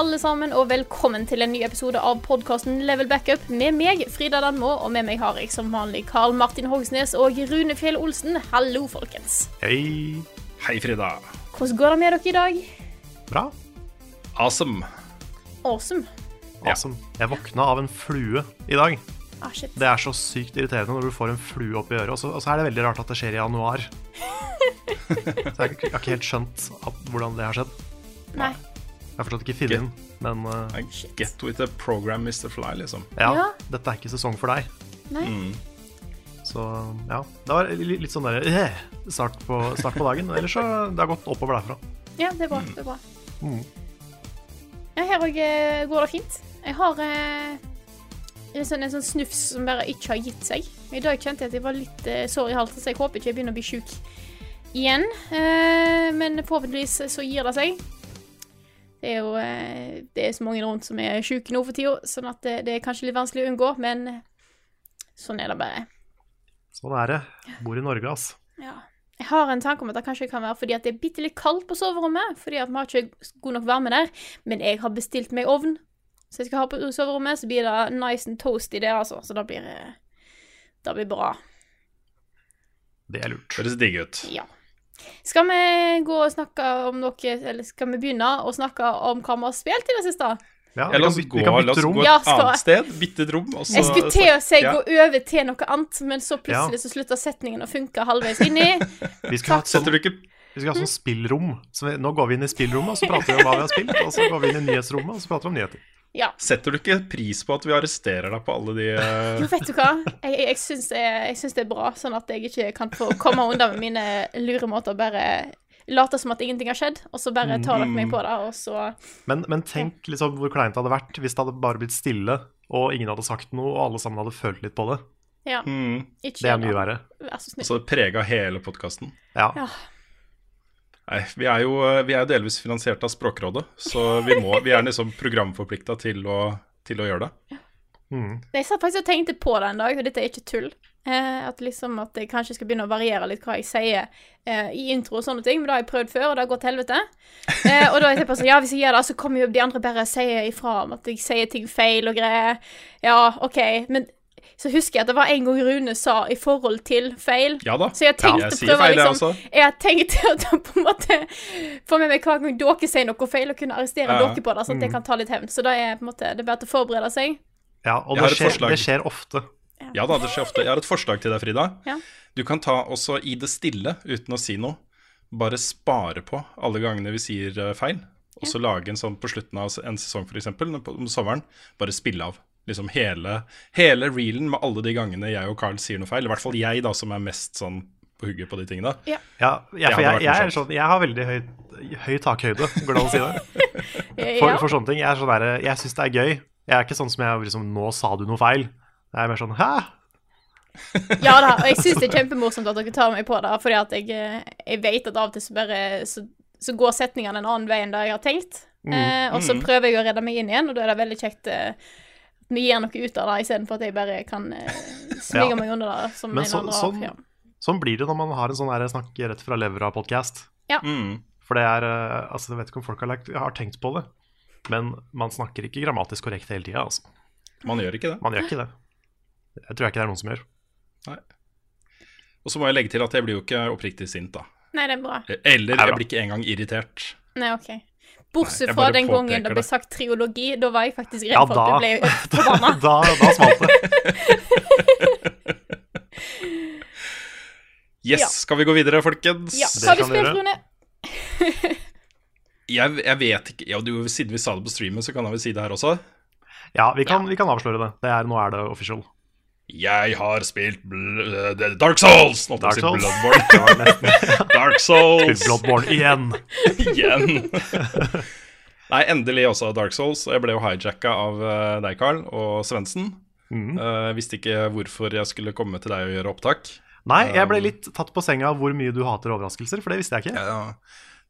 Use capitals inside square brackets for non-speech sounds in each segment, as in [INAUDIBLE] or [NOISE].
Alle sammen, og velkommen til en ny episode av podkasten Level Backup med meg, Frida Danmo, og med meg har jeg som vanlig Karl Martin Hogsnes og Rune Fjell Olsen. Hallo, folkens. Hei. Hei, Frida. Hvordan går det med dere i dag? Bra. Awesome. Awesome. Ja. Awesome. Jeg våkna av en flue i dag. Ah, shit. Det er så sykt irriterende når du får en flue opp i øret. Og så, og så er det veldig rart at det skjer i januar. [LAUGHS] så jeg, jeg har ikke helt skjønt at, hvordan det har skjedd. Nei. Jeg har fortsatt ikke filmen, men uh, Get with the program, Mr. Fly, liksom. ja, Ja. dette er ikke sesong for deg. Nei. Så ja, det var litt sånn der, eh, start, på, start på dagen. Ellers så det har gått oppover derfra. Ja, det er bra. det er bra. Mm. Ja, her òg går det fint. Jeg har eh, en, sånn, en sånn snufs som bare ikke har gitt seg. I dag kjente jeg at jeg var litt eh, sår i halsen, så jeg håper ikke jeg begynner å bli sjuk igjen. Eh, men forhåpentligvis så gir det seg. Det er jo eh, det er så mange rundt som er sjuke nå for tida, sånn at det, det er kanskje litt vanskelig å unngå, men sånn er det bare. Sånn er det. Bor i Norge, ass. Ja. Jeg har en tanke om at det kanskje kan være fordi at det er bitte litt kaldt på soverommet. Fordi at vi har ikke god nok varme der. Men jeg har bestilt meg ovn. Så jeg skal ha på soverommet, så blir det nice and toasty der, altså. Så det blir, eh, det blir bra. Det er lurt. Høres digg ut. Ja. Skal vi gå og snakke om noe Eller skal vi begynne å snakke om hva vi har spilt i det siste? Ja, vi kan gå, vi kan la bytte oss rom. gå et Ja, skal- annet sted. Bytte et rom, og så Jeg skulle til å si ja. gå over til noe annet, men så plutselig så slutta setningen å funke halvveis inni. [LAUGHS] Vi skal ha et sånn Vi skal ha sånn spillrom. Så vi, nå går vi inn i spillrommet, og så prater vi om hva vi har spilt. Og så går vi inn i nyhetsrommet, og så prater vi om nyheter. Ja. Setter du ikke pris på at vi arresterer deg på alle de eh, Jo, vet du hva? Jeg, jeg, det, er- jeg syns det er bra, sånn at jeg ikke kan få komme unna med mine lure måter og bare late som at ingenting har skjedd, og så bare tar dere meg på det, og så Men, men tenk liksom hvor kleint det hadde vært hvis det hadde bare blitt stille, og ingen hadde sagt noe, og alle sammen hadde følt litt på det. Ja. mm, Det er mye verre. Vær så snill. Så det prega hele podkasten. Ja. Ja. Nei, vi er jo eh, vi er delvis finansiert av Språkrådet, så vi, må, vi er liksom programforplikta til, til å gjøre det. Mm. Jeg satt faktisk og tenkte på det en dag, og dette er ikke tull. Eh, at liksom at jeg kanskje skal begynne å variere litt hva jeg sier eh, i intro og sånne ting, men det har jeg prøvd før, og det har gått til helvete. Eh, og da har jeg på sånn, ja, hvis jeg gjør det, så kommer jo de andre bare og sier ifra om at jeg sier ting feil og greier. Ja, OK, men så husker jeg at det var en gang Rune sa i forhold til feil. Ja da. Så jeg tenkte jeg å prøve feil, liksom. Jeg tenkte tenkt å på en måte få med meg hver gang dere sier noe feil, og kunne arrestere Ja. dere på det, sånn at jeg kan ta litt hevn. Så da er på en måte, det er bare til å forberede seg. ja og det skjer, det skjer ofte. Ja da, det skjer ofte. Jeg har et forslag til deg, Frida. Ja. Du kan ta også i det stille, uten å si noe, bare spare på alle gangene vi sier eh, feil. Og så lage en sånn på slutten av en sesong, f.eks., om sommeren, bare spille av. Liksom hele, hele reelen med alle de gangene jeg og Carl sier noe feil. I hvert fall jeg, da, som er mest sånn på hugget på de tingene. Ja, jeg, Det for jeg, jeg, er sånn, jeg har veldig høy, høy takhøyde, går det an å si det? [LAUGHS] For, for sånne ting. Jeg er sånn der, jeg syns det er gøy. Jeg er ikke sånn som jeg liksom Nå sa du noe feil. Jeg er mer sånn Hæ? [LAUGHS] Ja da, og jeg syns det er kjempemorsomt at dere tar meg på det, fordi at jeg, eh, jeg vet at av og til så bare så, så går setningene en annen vei enn det jeg har tenkt. Eh, og så prøver jeg å redde meg inn igjen, og da er det veldig kjekt eh, vi gir noe ut av det istedenfor at jeg bare kan eh, smyge Ja. meg under det som Men en så, eller sånn. Ja. sånn blir det når man har en sånn snakk rett fra levra-podkast. Mm. For det er eh, Altså, jeg vet ikke om folk har, lagt, har tenkt på det, men man snakker ikke grammatisk korrekt hele tida. Altså. Man gjør ikke det. Man gjør ikke det. Jeg tror jeg ikke det er noen som gjør. Nei. Og så må jeg legge til at jeg blir jo ikke oppriktig sint, da. Nei, det er bra. Eller jeg blir ikke engang irritert. Nei, OK. Bortsett fra den gangen det ble sagt triologi, da var jeg faktisk redd Ja, for at du ble [LAUGHS] forbanna. da, da smalt det. [LAUGHS] Yes, Ja. skal vi gå videre, folkens? Ja, Det har du vi spilt. Rune? [LAUGHS] Jeg, jeg vet ikke ja, du, Siden vi sa det på streamen, så kan vel si det her også. Ja, vi kan, vi kan avsløre det. det er, nå er det official. Jeg har spilt bl uh, Dark Souls! Nå Dark Souls. Bloodborne. [LAUGHS] Dark Souls. Spilt Bloodborne igjen. [LAUGHS] igjen. [LAUGHS] Nei, endelig også Dark Souls. Jeg ble jo hijacka av eh, deg, Carl, og Svendsen. Mm. Uh, visste ikke hvorfor jeg skulle komme til deg og gjøre opptak. Nei, jeg ble litt tatt på senga av hvor mye du hater overraskelser, for det visste jeg ikke. Ja,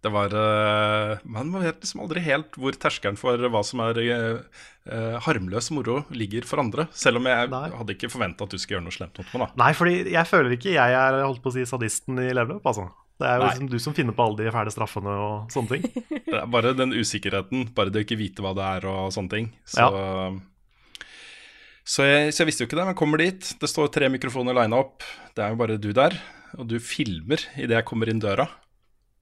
det var eh, Man vet liksom aldri helt hvor terskelen for hva som er eh, eh, harmløs moro ligger for andre. Selv om jeg Nei. hadde ikke forventa at du skulle gjøre noe slemt mot meg. da Nei, fordi jeg føler ikke jeg er holdt på å si sadisten i leveløp, altså. Det er jo liksom du som finner på alle de fæle straffene og sånne ting. [LAUGHS] Det er bare den usikkerheten, bare det å ikke vite hva det er og sånne ting. Så, så, jeg, så jeg visste jo ikke det, men kommer dit. Det står tre mikrofoner lina opp. Det er jo bare du der. Og du filmer idet jeg kommer inn døra.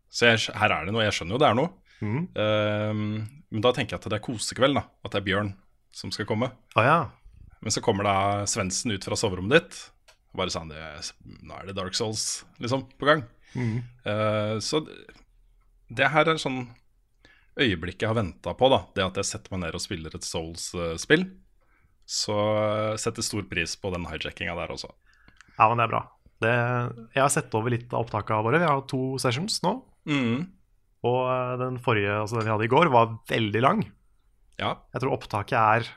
Så jeg, her er det noe. Jeg skjønner jo det er noe. Mm. Uh, men da tenker jeg at det er kosekveld, da. At det er Bjørn som skal komme. Å ja. Men så kommer da Svendsen ut fra soverommet ditt. Bare sånn det, Nå er det Dark Souls liksom på gang. Mm. Uh, så det her er sånn øyeblikket jeg har venta på. da Det at jeg setter meg ned og spiller et Souls-spill. Så setter stor pris på den hijackinga der også. ja, men det er bra. Det, jeg har sett over litt av opptakene våre. Vi har to sessions nå. Mm. Og eh, den forrige, altså den vi hadde i går, var veldig lang. Ja, Jeg tror opptaket er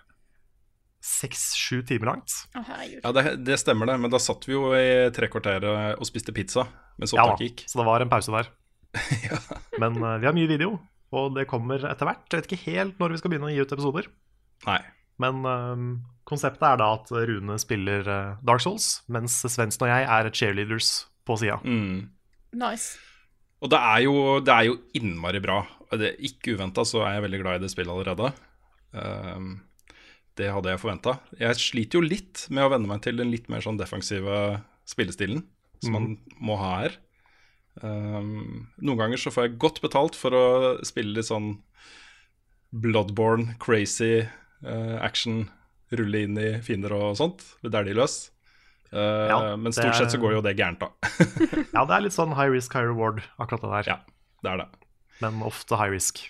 seks-sju timer langt. Å, herregud. ja det, det stemmer det. Men da satt vi jo i tre kvarter og spiste pizza mens Ja gikk. så det var en pause der. [LAUGHS] Men uh, vi har mye video, og det kommer etter hvert. Jeg vet ikke helt når vi skal begynne å gi ut episoder. Nei. Men um, konseptet er da at Rune spiller eh, Dark Souls, mens Svendsen og jeg er cheerleaders på sida. Mm. Nice. Og det er jo, det er jo innmari bra. Det, ikke uventa så er jeg veldig glad i det spillet allerede. Um, det hadde jeg forventa. Jeg sliter jo litt med å venne meg til den litt mer sånn defensive spillestilen som man må ha her. Um, noen ganger så får jeg godt betalt for å spille litt sånn bloodborne, crazy uh, action, rulle inn i fiender og sånt. Det er de løs. Eh, Ja, men stort sett så går jo det gærent, da. [LAUGHS] Ja, det er litt sånn high risk, high reward, akkurat det der. ja, det er det. Men ofte high risk.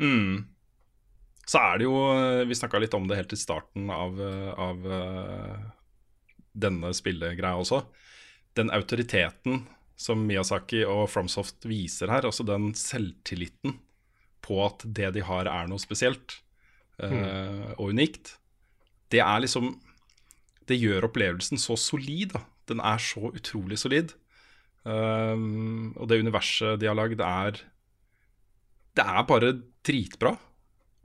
Mm. Så er det jo Vi snakka litt om det helt i starten av, eh, av eh, denne spillegreia også. Den autoriteten som Miyazaki og Fromsoft viser her, altså den selvtilliten på at det de har, er noe spesielt eh, og unikt, det er liksom Det gjør opplevelsen så solid. Da. Den er så utrolig solid. Um, og det universet de har lagd, er Det er bare dritbra.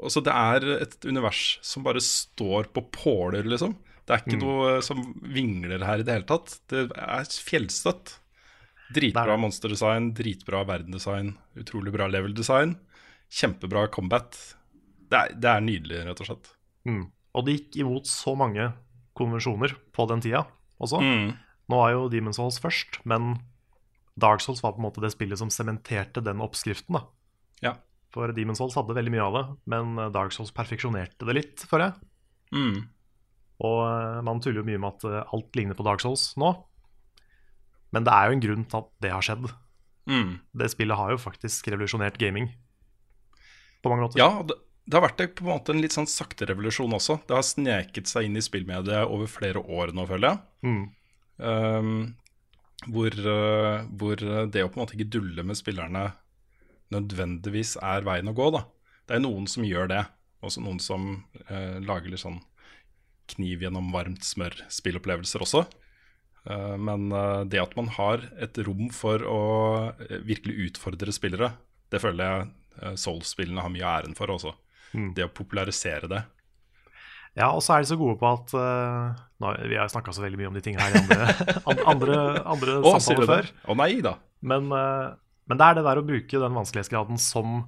Altså, det er et univers som bare står på påler, liksom. Det er ikke noe som vingler her i det hele tatt. Det er fjellstøtt. Dritbra er monsterdesign, dritbra verdendesign, utrolig bra level-design. Kjempebra combat. Det er, det er nydelig, rett og slett. Mm. Og det gikk imot så mange konvensjoner på den tida også. Mm. Nå var jo Demon's Souls først, men Dark Souls var på en måte det spillet som sementerte den oppskriften. da. Ja. For Demon's Souls hadde veldig mye av det, men Dark Souls perfeksjonerte det litt, føler jeg. Mm. Og eh, man tuller jo mye med at eh, alt ligner på Dark Souls nå. Men det er jo en grunn til at det har skjedd. Mm. Det spillet har jo faktisk revolusjonert gaming. På mange måter. Ja, det, det har vært på en måte en litt sånn sakte revolusjon også. Det har sneket seg inn i spillmediet over flere år nå, føler jeg. Mm. Um, hvor, uh, hvor det å på en måte ikke dulle med spillerne nødvendigvis er veien å gå. da. Det er noen som gjør det. Også noen som uh, lager litt sånn kniv gjennom varmt smør-spillopplevelser også. Uh, men det at man har et rom for å virkelig utfordre spillere, det føler jeg Soul-spillene har mye av æren for også. Mm. Det å popularisere det. Ja, og så er de så gode på at uh, nå, Vi har snakka så veldig mye om de tingene her i andre, [LAUGHS] an- andre, andre du samtaler før. Å nei da. Men, uh, men det er det der å bruke den vanskelighetsgraden som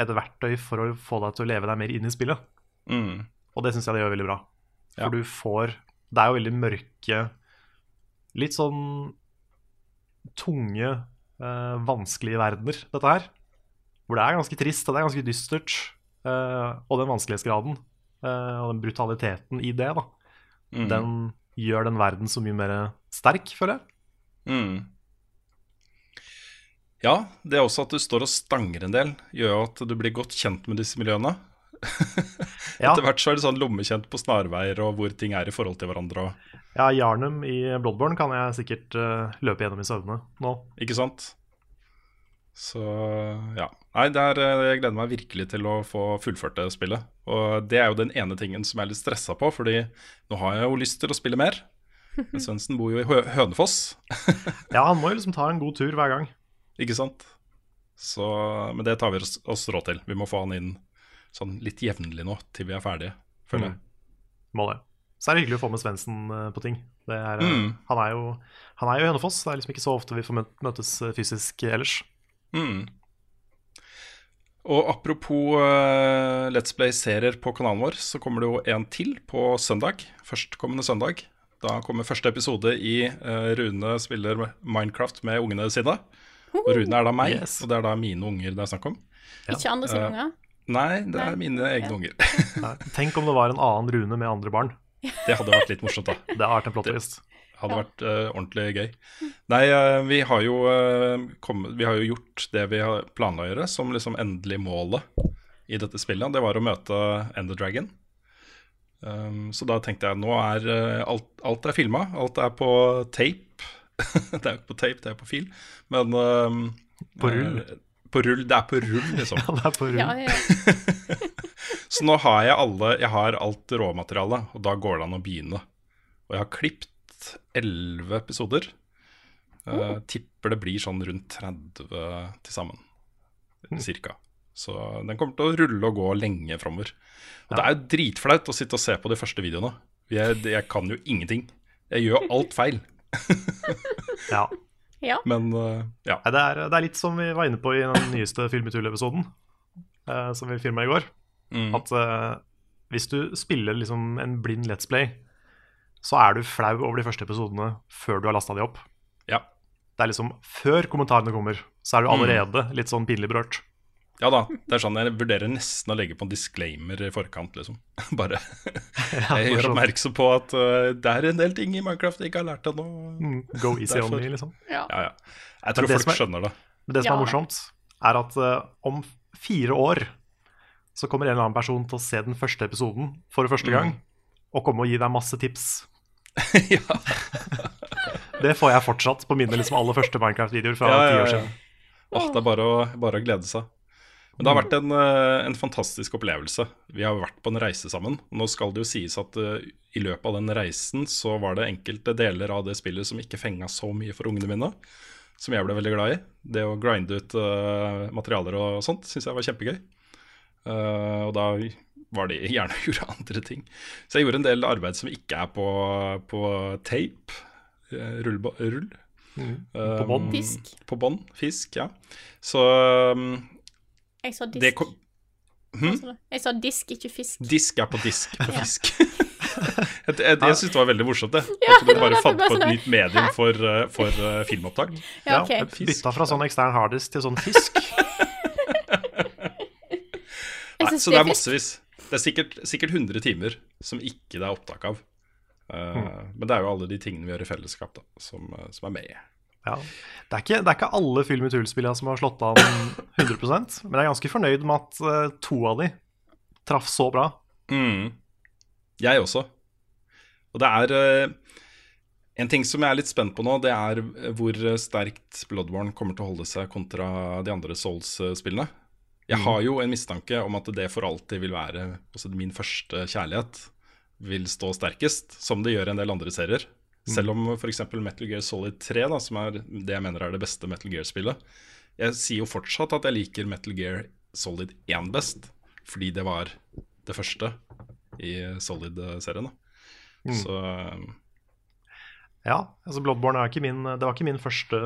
et verktøy for å få deg til å leve deg mer inn i spillet. Mm. Og det syns jeg det gjør veldig bra. For Ja. du får Det er jo veldig mørke Litt sånn tunge, uh, vanskelige verdener, dette her. Hvor det er ganske trist, og det er ganske dystert. Eh, og den vanskelighetsgraden eh, og den brutaliteten i det, da, Mm. den gjør den verden så mye mer sterk, føler jeg. Mm. Ja, det er også at du står og stanger en del, gjør jo at du blir godt kjent med disse miljøene. [LAUGHS] Etter hvert så er det sånn lommekjent på snarveier og hvor ting er i forhold til hverandre. Og, ja Jarnum i Bloodborne kan jeg sikkert uh, løpe gjennom i søvne nå. ikke sant? Så ja. Nei, det er, eh, jeg gleder meg virkelig til å få fullført det spillet. Og det er jo den ene tingen som jeg er litt stressa på, fordi nå har jeg jo lyst til å spille mer. Men [LAUGHS] Svendsen bor jo i Hø Hønefoss, Ja, han må jo liksom ta en god tur hver gang. ikke sant? Så, men det tar vi oss, oss råd til. Vi må få han inn sånn litt jevnlig nå, til vi er ferdige, føler jeg. Må det. Så er det hyggelig å få med Svendsen eh, på ting. Det er, eh, Mm. han, er jo, han er jo i Hønefoss. Det er liksom ikke så ofte vi får møtes fysisk ellers. Mm. Og apropos uh, Let's Play-serier på kanalen vår, så kommer det jo en til på søndag. Førstkommende søndag. Da kommer første episode i uh, Rune spiller Minecraft med ungene sine. Og Rune er da meg, Yes. og det er da mine unger det er snakk om. Ikke andre sine unger? unger. Nei, det er mine egne Ja. unger. Nei, Tenk om det var en annen Rune med andre barn. Det hadde vært litt morsomt, da. Det har vært en plot hadde vært uh, ordentlig gøy. Nei, uh, vi har jo uh, kommet, Vi har jo gjort det vi har planla å gjøre, som liksom endelig målet i dette spillet. Det var å møte Ender Dragon. Um, så da tenkte jeg nå er alt, alt er filma, alt er på tape. [LAUGHS] det er jo ikke på tape, det er på fil, men um, På rull. på rull. Det er på rull, liksom. [LAUGHS] Ja, det er på rull. Ja, ja. [LAUGHS] Så nå har jeg alle Jeg har alt råmaterialet, og da går det an å begynne. Og jeg har klippet 11 episoder. Uh, tipper det blir sånn rundt 30 til sammen. Cirka. Så den kommer til å rulle og gå lenge framover. Og det er jo dritflaut å sitte og se på de første videoene. Jeg, jeg kan jo ingenting. Jeg gjør alt feil. [LAUGHS] [LAUGHS] Ja. ja. Men uh, ja. Det, er, det er litt som vi var inne på i den nyeste Film i tull-episoden, uh, som vi filma i går. Mm. At eh, hvis du spiller liksom en blind Let's Play, så er du flau over de første episodene før du har lasta de opp. ja. Det er liksom Før kommentarene kommer, så er du allerede litt sånn pinlig berørt. Ja da. Det er sånn Jeg vurderer nesten å legge på en disclaimer i forkant, liksom. [LAUGHS] Bare [LAUGHS] Jeg gjør oppmerksom på at uh, det er en del ting i Minecraft jeg ikke har lært ennå. mm, Go easy on me, liksom. ja. Ja, ja. Jeg tror folk er- skjønner det. Men det som Ja. er morsomt, er at uh, om fire år så kommer en eller annen person til å se den første episoden for første gang, og komme og gi deg masse tips. [LAUGHS] ja. Det får jeg fortsatt på mine liksom, aller første Minecraft-videoer fra ti år siden. Oh, det er bare å, bare å glede seg. Men det har vært en, eh, en fantastisk opplevelse. Vi har vært på en reise sammen. Nå skal det jo sies at uh, i løpet av den reisen så var det enkelte deler av det spillet som ikke fenga så mye for ungene mine, som jeg ble veldig glad i. Det å grinde ut uh, materialer og sånt syns jeg var kjempegøy. Uh, og da var de gjerne [LAUGHS] gjorde andre ting. Så jeg gjorde en del arbeid som ikke er på, på tape. Rull. Rull. rull. På bånd. Um, Fisk. På bånd. Fisk, ja. Så um, Jeg sa disk. kom Hm? Jeg sa disk, ikke fisk. Disk er på disk på fisk. [LAUGHS] jeg jeg, jeg syns det var veldig morsomt, det. Ja, At du bare fant på et nytt medium for, uh, for uh, filmopptak. Ja, okay. ja fisk. bytta fra sånn ekstern harddisk til sånn fisk. [LAUGHS] Jeg Nei, så det er massevis. Det er sikkert, sikkert 100 timer som ikke det er opptak av. Uh, Men det er jo alle de tingene vi gjør i fellesskap, da, som, uh, som er med. Ja. Det, er ikke, det er ikke alle Film i tull-spillene som har slått an 100% men jeg er ganske fornøyd med at uh, to av de traff så bra. Mm. Jeg også. Og det er uh, En ting som jeg er litt spent på nå, det er hvor sterkt Bloodborne kommer til å holde seg kontra de andre Souls-spillene. Jeg har jo en mistanke om at det for alltid vil være altså min første kjærlighet. Vil stå sterkest, som det gjør i en del andre serier. Selv om f.eks. Metal Gear Solid 3, da, som er det jeg mener er det beste Metal Gear-spillet Jeg sier jo fortsatt at jeg liker Metal Gear Solid 1 best, fordi det var det første i Solid-serien. Mm. Så Ja, altså Bloodborne er ikke min, det var ikke min første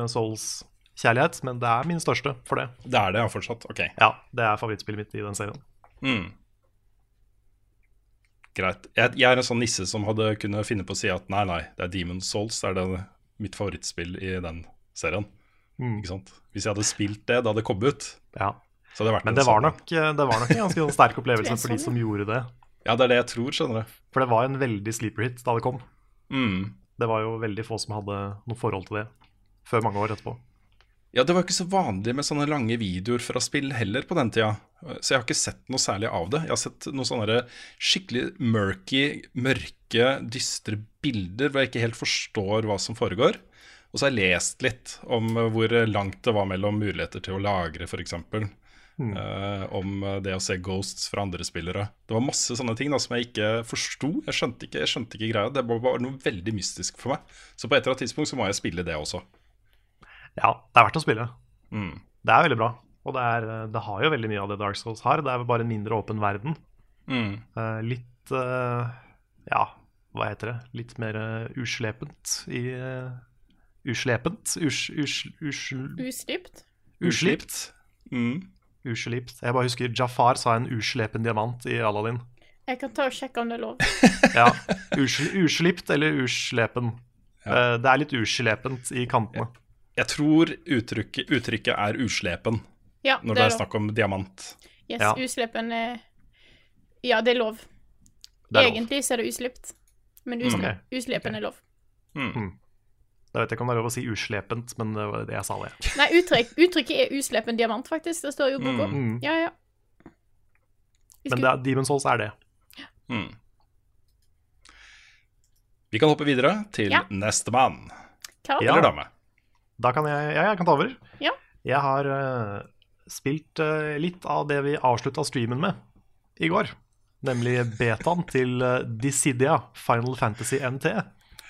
Souls-kjærlighet, men det er min største for det. det er det, ja, fortsatt. Ok. Ja, Det er favorittspillet mitt i den serien. Mm. Greit. Jeg, jeg er en sånn nisse som hadde kunnet finne på å si at nei, nei, det er Demon Souls det er det mitt favorittspill i den serien. Mm. Ikke sant? Hvis jeg hadde spilt det da det kom ut, Ja. så hadde det vært Men en det var, sånn- nok, eh, det var nok en ganske sånn sterk opplevelse for de sånn, som gjorde det. Ja, det er det jeg tror, skjønner du. For det var en veldig sleeper hit da det kom. Mm. Det var jo veldig få som hadde noe forhold til det før mange år etterpå. Ja, det var ikke så vanlig med sånne lange videoer fra spill heller på den tida. Så jeg har ikke sett noe særlig av det. Jeg har sett noen sånne skikkelig murky, mørke, dystre bilder hvor jeg ikke helt forstår hva som foregår. Og så har jeg lest litt om hvor langt det var mellom muligheter til å lagre, f.eks. Uh, om det å se ghosts fra andre spillere. Det var masse sånne ting da, som jeg ikke forsto. Jeg skjønte ikke, jeg skjønte ikke greia. Det var bare noe veldig mystisk for meg. Så på et eller annet tidspunkt så må jeg spille det også. Ja, det er verdt å spille. Mm. Det er veldig bra. Og det, er, det har jo veldig mye av det Dark Souls har. Det er bare en mindre åpen verden. Mm. Uh, litt uh, Ja, hva heter det? Litt mer uh, uslepent i eh, Uslepent? Us, us, us, Uslipt. uslipt? Mm. Uslipt. Jeg bare husker Jafar sa en uslepen diamant i Aladdin. Jeg kan ta og sjekke om det er lov. [LAUGHS] Ja, usl, Uslipt eller uslepen. Ja. Eh, det er litt uslepent i kantene. Jeg tror uttrykket, uttrykket er uslepen Ja, når det det er er snakk om diamant. Yes, Ja. uslepen er Ja, det er lov. Det er lov. Egentlig så er det uslipt, men usle, okay. uslepen okay. er lov. Jeg vet ikke om det er lov å si uslepent, men det var det jeg sa det. Nei, uttrykk, uttrykket er uslepen diamant, faktisk. Det står jo i boka. Mm. Ja, ja. Men skulle- det er, Demon's Souls er det. Mm. Vi kan hoppe videre til Ja. nestemann. Ja. Eller dame. Da kan jeg, ja, jeg kan ta over. Ja. Jeg har uh, spilt uh, litt av det vi avslutta streamen med i går. Nemlig betaen til uh, Dissidia Final Fantasy NT.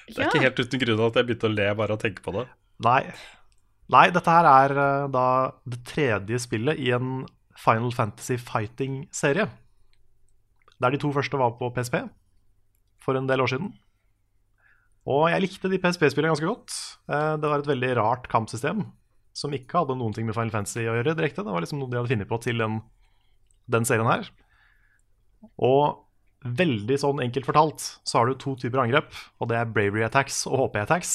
Det er ikke helt uten grunn at jeg begynte å le bare av å tenke på det. Nei. Nei, dette her er uh, da det tredje spillet i en Final Fantasy Fighting-serie. Der de to første var på PSP for en del år siden. Og jeg likte de PSP-spillene ganske godt. Eh, Det var et veldig rart kampsystem som ikke hadde noen ting med Final Fantasy å gjøre direkte. Det var liksom noe de hadde funnet på til den, den serien her. Og veldig sånn enkelt fortalt så har du to typer angrep, og det er bravery attacks og HP attacks.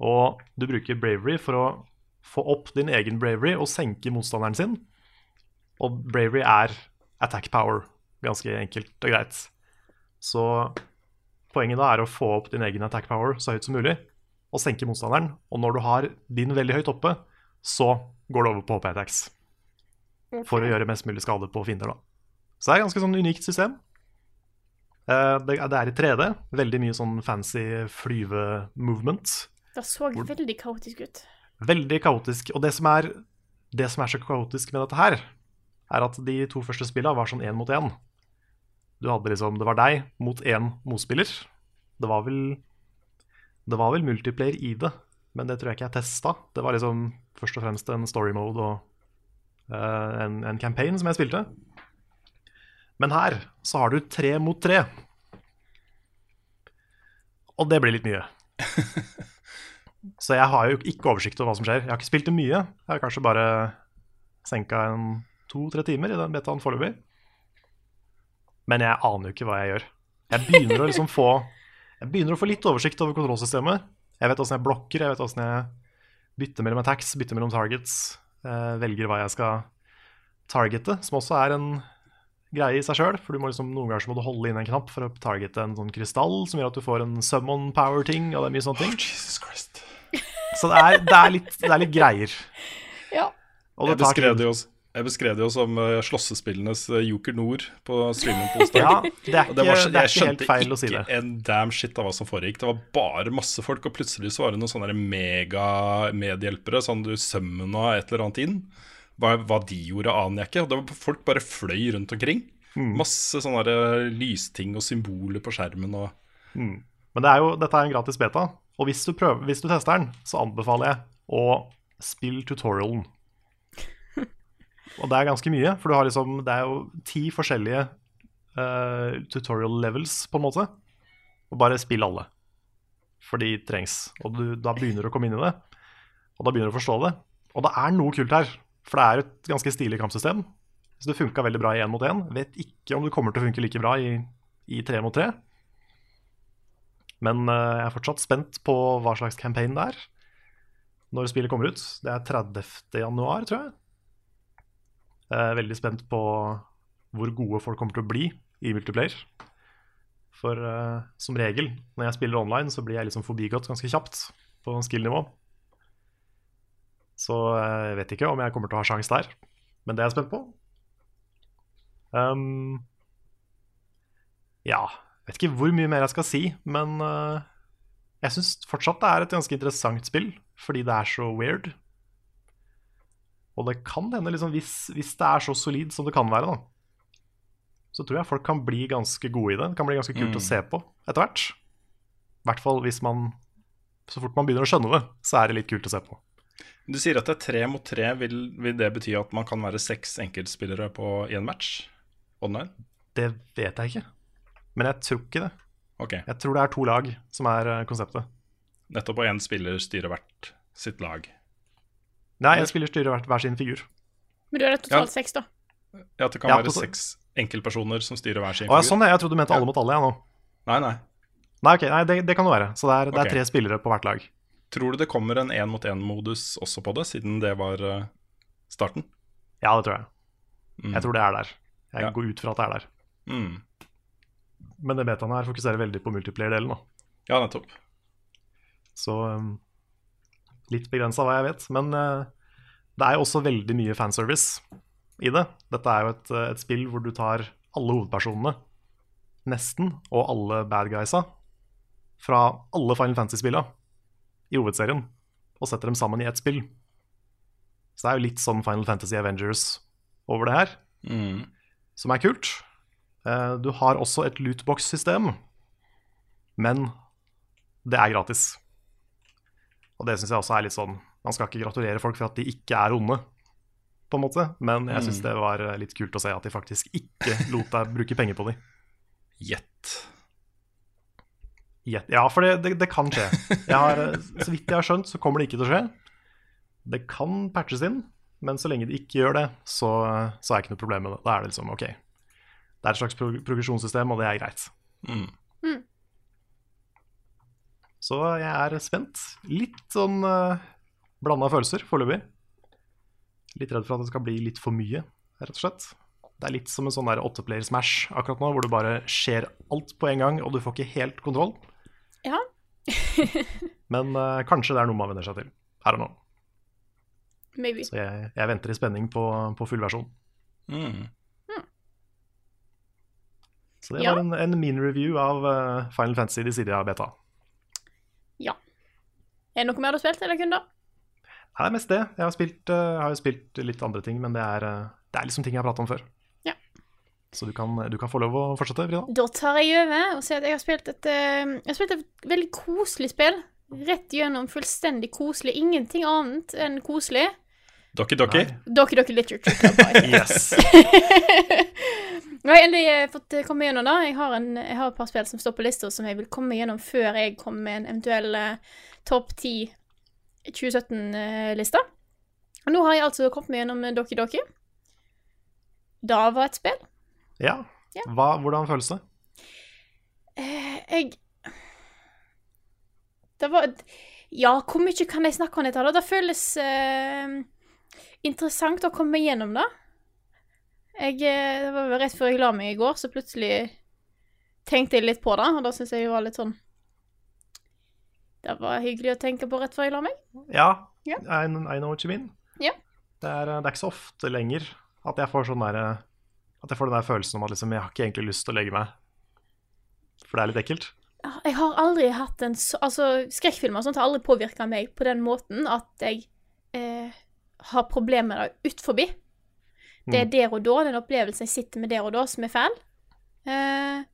Og du bruker bravery for å få opp din egen bravery og senke motstanderen sin. Og bravery er attack power, ganske enkelt og greit. Så poenget da er å få opp din egen attack power så høyt som mulig, og senke motstanderen. Og når du har din veldig høyt oppe, så går det over på HP attacks. For å gjøre mest mulig skade på fiender, da. Så det er et ganske sånn unikt system. Eh, Det det er i 3D. Veldig mye sånn fancy flyve-movement. Det så veldig kaotisk ut. Veldig kaotisk. Og det som er, det som er så kaotisk med dette her, er at de to første spillene var sånn én mot én. Du hadde liksom, Det var deg mot én motspiller. Det var vel Det var vel multiplayer i det, men det tror jeg ikke jeg testa. Det var liksom først og fremst en story mode og uh, en, en campaign som jeg spilte. Men her så har du tre mot tre. Og det blir litt mye. [LAUGHS] Så jeg har jo ikke oversikt over hva som skjer. Jeg har ikke spilt det mye. Jeg har kanskje bare senka en to-tre timer i den betaen foreløpig. Men jeg aner jo ikke hva jeg gjør. Jeg begynner å liksom få Jeg begynner å få litt oversikt over kontrollsystemet. Jeg vet åssen jeg blokker, jeg vet åssen jeg bytter mellom attacks, bytter mellom targets. eh, velger hva jeg skal targete, som også er en greie i seg sjøl. For du må liksom, noen ganger så må du holde inn en knapp for å targete en sånn krystall som gjør at du får en summon power-ting, og det er mye sånne ting. Jesus Christ. Så det er, det er, litt, det er litt greier. Ja. Og det tid. det jo, jeg beskrev det jo som uh, slåssespillenes uh, Joker Nord på streamen på onsdag. Ja, det er ikke, det, var, det er jeg ikke skjønte helt feil å si ikke en damn shit av hva som foregikk. Det var bare masse folk, og plutselig så var det noen sånne megamedhjelpere, sånn du summona et eller annet inn. Hva, hva de gjorde, aner jeg ikke. Og det var, folk bare fløy rundt omkring. Mm. Masse sånne lysting og symboler på skjermen og Men det er jo, dette er en gratis beta, og hvis du, prøver, hvis du tester den, så anbefaler jeg å spille tutorialen. Og det er ganske mye, for liksom, det er jo ti forskjellige uh, tutorial levels, på en måte. Og bare spill alle. For de trengs. Og du, da begynner du å komme inn i det, og da begynner du å forstå det. Og det er noe kult her, for det er et ganske stilig kampsystem. Så det funka veldig bra i én mot én. Vet ikke om det kommer til å funke like bra i, i tre mot tre. Men uh, jeg er fortsatt spent på hva slags campaign det er når spillet kommer ut. Det er 30. januar, tror jeg. Jeg er veldig spent på hvor gode folk kommer til å bli i multiplayer. For uh, som regel, når jeg spiller online, så blir jeg liksom forbigått ganske kjapt på skill-nivå. Så eh, jeg vet ikke om jeg kommer til å ha sjanse der. Men det er jeg spent på. Um, ja, vet ikke hvor mye mer jeg skal si, men uh, jeg syns fortsatt det er et ganske interessant spill, fordi det er så weird. Og det kan hende, liksom, hvis, hvis det er så solid som det kan være, da, så tror jeg folk kan bli ganske gode i det. Det kan bli ganske kult å se på etter hvert. I hvert fall hvis man Så fort man begynner å skjønne det, så er det litt kult å se på. Du sier at det er tre mot tre. Vil, vil det bety at man kan være seks enkeltspillere på én match online? Det vet jeg ikke. Men jeg tror ikke det. Okay. Jeg tror det er to lag som er eh, konseptet. Nettopp, og én spiller styrer hvert sitt lag. Nei, en spiller styrer hver, hver sin figur. Men du er det totalt Ja. seks, da. Ja, det kan Ja, være seks enkeltpersoner som styrer hver sin Å ja, sånn er Jeg trodde du mente Ja. alle mot alle, jeg nå. Nei, nei. Nei, ok, nei, det, det kan det være. Så det er, det er tre spillere på hvert lag. Tror du det kommer en én-mot-én-modus også på det, siden det var eh, starten? Ja, det tror jeg. Mm. Jeg tror det er der. Jeg Ja. går ut fra at det er der. Mm. Men det betaen her fokuserer veldig på multiplayer-delen. da. Ja, nettopp. Så um, litt begrensa hva jeg vet. Men uh, det er jo også veldig mye fanservice i det. Dette er jo et, uh, et spill hvor du tar alle hovedpersonene, nesten, og alle bad guysa fra alle Final Fantasy-spilla i hovedserien, og setter dem sammen i ett spill. Så det er jo litt sånn Final Fantasy Avengers over det her, Mm. som er kult. Eh, Du har også et lootbox-system, men det er gratis. Og det syns jeg også er litt sånn Man skal ikke gratulere folk for at de ikke er onde, på en måte, men jeg syns Mm. det var eh, litt kult å se at de faktisk ikke lot deg bruke penger på dem. Gjett. Gjett. Ja, for det, det, det kan skje. Har, eh, så vidt jeg har skjønt, så kommer det ikke til å skje. Det kan patches inn, men så lenge det ikke gjør det, så, så er det ikke noe problem med det. Da er det liksom OK. Det er et slags pro progresjonssystem, og det er greit. Mm. Så jeg er spent. Litt sånn uh, blanda følelser foreløpig. Litt redd for at det skal bli litt for mye, rett og slett. Det er litt som en sånn åtteplayer smash akkurat nå, hvor det bare skjer alt på en gang, og du får ikke helt kontroll. Ja. [LAUGHS] Men uh, kanskje det er noe man venner seg til. Her og nå. Maybe. Så jeg, jeg venter i spenning på, på full versjon. Mm. Så det Ja. var en, en min review av eh, Final Fantasy Dissidia Beta. Ja. Er det noe mer du har spilt, eller kun da? Nei, det er mest det. Jeg har, spilt, jeg har jo spilt litt andre ting, men det er, eh, det er liksom ting jeg har pratet om før. Ja. Så du kan, du kan få lov å fortsette, Frida. Da tar jeg over og sier at jeg har spilt et eh, Jeg har spilt et veldig koselig spill. Rett gjennom fullstendig koselig. Ingenting annet enn koselig. Dokki Dokki? Dokki Dokki Literature Club. [LAUGHS] Yes. [LAUGHS] Nå har jeg endelig eh, fått eh, komme gjennom det. Jeg har, en, jeg har et par spill som står på lista som jeg vil komme gjennom før jeg kommer med en eventuell uh, topp 10 2017-liste. Og nå har jeg altså kommet meg gjennom Doki Doki. Det var et spill. Ja. Ja. Hva, hvordan føles det? Uh, jeg Det var Ja, hvor mye kan jeg snakke om dette? da? Det føles uh, interessant å komme gjennom det. Jeg, eh, det var rett før jeg la meg i går, så plutselig tenkte jeg litt på det, og da syns jeg det var litt sånn Det var hyggelig å tenke på rett før jeg la meg. Ja, yeah. I, I know what you mean. Yeah. Det, er, det er ikke så ofte lenger at jeg får sånn der, At jeg får den der følelsen om at liksom, jeg har ikke egentlig lyst til å legge meg. For det er litt ekkelt. Jeg har aldri hatt en så Altså, skrekkfilmer og sånt har aldri påvirka meg på den måten at jeg eh, har problemer med det ut forbi. Det er Mm. der og da, den opplevelsen jeg sitter med der og da, som er feil. Uh,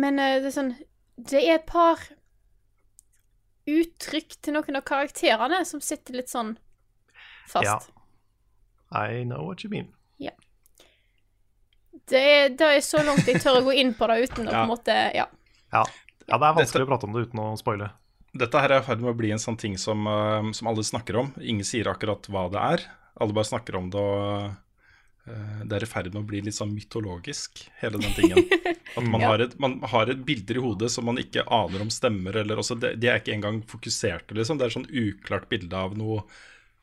men uh, det er sånn Det er et par uttrykk til noen av karakterene som sitter litt sånn fast. Ja. I know what you mean. Det, er, det er så langt jeg tør å gå inn på det uten å på en måte Ja. Ja, ja det er vanskelig Dette- å prate om det uten å spoile. Dette her er i ferd med å bli en sånn ting som, eh, som alle snakker om. Ingen sier akkurat hva det er. Alle bare snakker om det, og eh, det er i ferd med å bli litt sånn mytologisk, hele den tingen. [LAUGHS] At man, har et, man har et bilder i hodet som man ikke aner om stemmer, eller også De er ikke engang fokuserte, liksom. Det er sånn uklart bilde av noe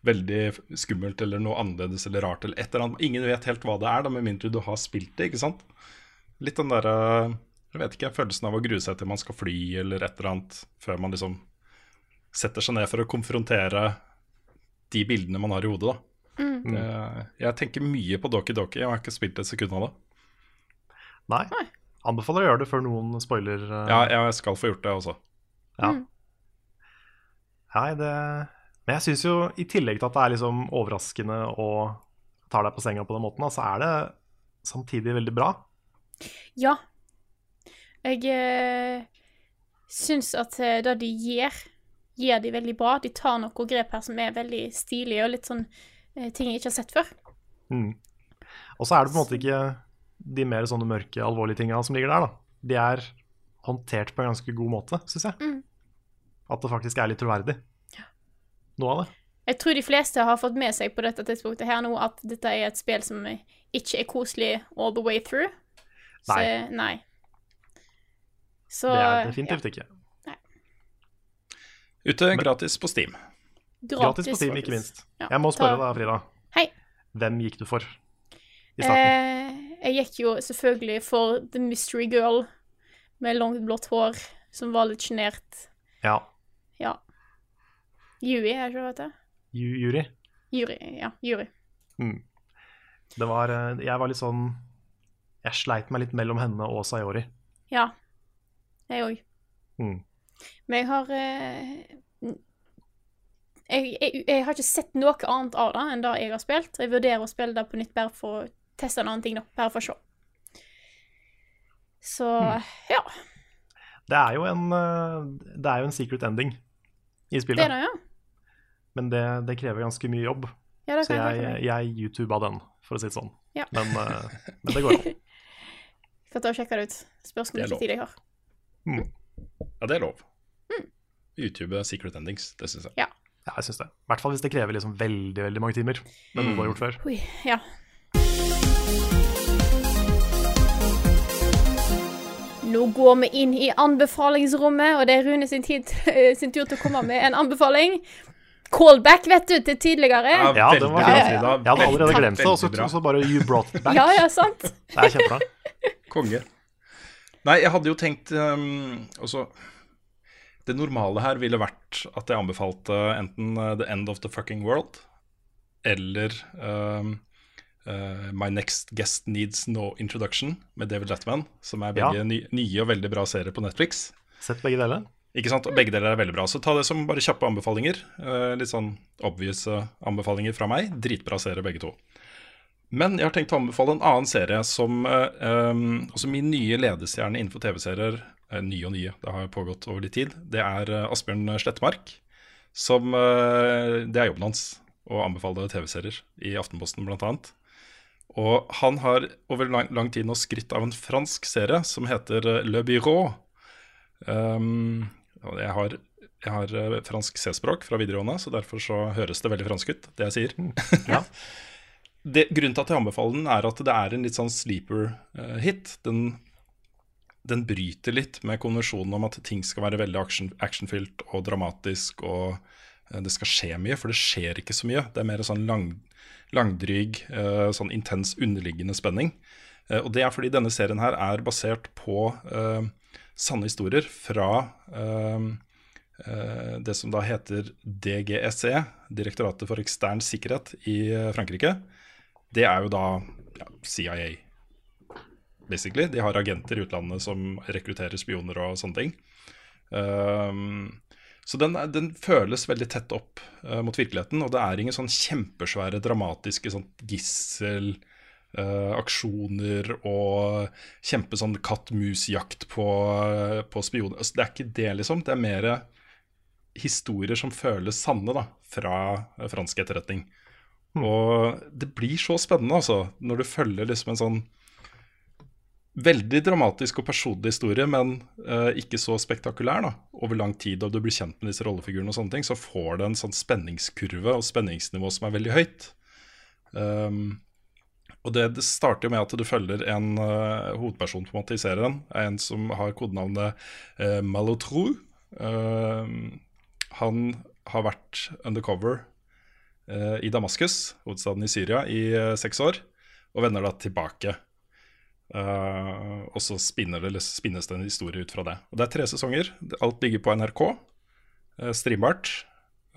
veldig skummelt eller noe annerledes eller rart eller et eller annet. Ingen vet helt hva det er, da, med mindre du har spilt det, ikke sant? Litt den derre jeg vet ikke, følelsen av å grue seg til man skal fly eller et eller annet, før man liksom setter seg ned for å konfrontere de bildene man har i hodet, da. Mm. Uh, jeg tenker mye på Doki Doki, jeg har ikke spilt et sekund av det. Nei. Anbefaler å gjøre det før noen spoiler. Uh... Ja, jeg skal få gjort det også. Ja. Mm. Nei, det Men jeg syns jo, i tillegg til at det er liksom overraskende og tar deg på senga på den måten, så er det samtidig veldig bra. Ja. Jeg eh, syns at eh, det de gjør, gjør de veldig bra. De tar noen grep her som er veldig stilige, og litt sånn ting jeg ikke har sett før. Mm. Og så er det på en måte ikke de mer sånne mørke, alvorlige tinga som ligger der, da. De er håndtert på en ganske god måte, syns jeg. Mm. At det faktisk er litt troverdig. Noe av det. Jeg tror de fleste har fått med seg på dette tidspunktet her nå at dette er et spill som ikke er koselig all the way through. Så, Nei. nei. Så Det er definitivt ikke. Nei. Ute gratis på Steam. Ja, Gratis på Steam, ikke minst. Ja, Jeg må spørre ta- deg, Frida. Hei. Hvem gikk du for i starten? Eh, jeg gikk jo selvfølgelig for The Mystery Girl med langt blått hår, som var litt sjenert. Ja. Ja. Yui, er det ikke det? Ju- Jury. Yuri. Ja, Juri. Mm. Det var eh, Jeg var litt sånn Jeg sleit meg litt mellom henne og Sayori. Ja. Jeg òg. Mm. Men jeg har eh, jeg, jeg, jeg har ikke sett noe annet av det enn det jeg har spilt. Jeg vurderer å spille det på nytt bare for å teste en annen ting, da. Bare for å se. Så ja. Det er jo en eh, Det er jo en secret ending i spillet. Det er det, ja. Men det, det krever ganske mye jobb. ja det Så jeg jeg, jeg YouTuba den, for å si det sånn. Ja. Men, eh, men det går an. [LAUGHS] Skal ta og sjekke det ut. Spørs hvor mye tid jeg har. Ja, det er lov. YouTube Secret Endings, det syns jeg. Ja, jeg syns det. I hvert fall hvis det krever liksom veldig veldig mange timer. Men noe du har gjort før. Oi, ja. Nå går vi inn i anbefalingsrommet, og det er Rune sin, tid, sin tur til å komme med en anbefaling. Callback, vet du, til tidligere. Ja, Ja, det var bra, Frida. Jeg hadde allerede glemt det, og så bare you brought it back. Ja, ja, sant. Det er kjempebra. Konge. Nei, jeg hadde jo tenkt um, også Det normale her ville vært at jeg anbefalte enten uh, The End of the Fucking World eller um, uh, My Next Guest Needs No Introduction med David Letman, som er begge Ja. nye og veldig bra serier på Netflix. Sett begge deler. Ikke sant? Og begge deler er veldig bra. Så ta det som bare kjappe anbefalinger. Uh, litt sånn obvious anbefalinger fra meg. Dritbra serie, begge to. Men jeg har tenkt å anbefale en annen serie som uh, um, også min nye ledestjerne innenfor TV-serier Nye og nye, det har pågått over litt tid. Det er uh, Asbjørn Slettemark. Som uh, Det er jobben hans å anbefale TV-serier, i Aftenposten bl.a. Og han har over lang, lang tid nå skrytt av en fransk serie som heter Le Bureau. Um, jeg har, jeg har eh, fransk C-språk fra videregående, så derfor så høres det veldig fransk ut, det jeg sier. [LAUGHS] Ja. det, grunnen til at jeg anbefaler den, er at det er en litt sånn sleeper-hit. den, den bryter litt med konvensjonen om at ting skal være veldig action, actionfylt og dramatisk, og eh, det skal skje mye, for det skjer ikke så mye. Det er mer sånn lang, langdryg, eh, sånn intens underliggende spenning. Eh, Og det er fordi denne serien her er basert på uh, sanne historier fra uh, det som da heter DGSE, Direktoratet for ekstern sikkerhet i Frankrike. Det er jo da ja, CIA, basically. De har agenter i utlandet som rekrutterer spioner og sånne ting. Um, så den, den føles veldig tett opp uh, mot virkeligheten, og det er ingen sånn kjempesvære, dramatiske sånn gissel uh, aksjoner og kjempe sånn katt-mus-jakt på, uh, på spioner. Altså, det er ikke det, liksom. Det er mer historier som føles sanne da, fra eh, fransk etterretning. Og det blir så spennende, altså, når du følger liksom en sånn veldig dramatisk og personlig historie, men uh, ikke så spektakulær da, over lang tid, og du blir kjent med disse rollefigurene, og sånne ting, så får det en sånn spenningskurve og spenningsnivå som er veldig høyt. Um, og det, det starter jo med at du følger en uh, hovedperson på en måte i serien, en som har kodenavnet uh, Malotru. Uh, han har vært undercover i Damaskus, hovedstaden i Syria, i seks år, og vender da tilbake. Eh, og så spinner det, spinnes det en historie ut fra det. Og Det er tre sesonger. Alt ligger på NRK, eh, streambart.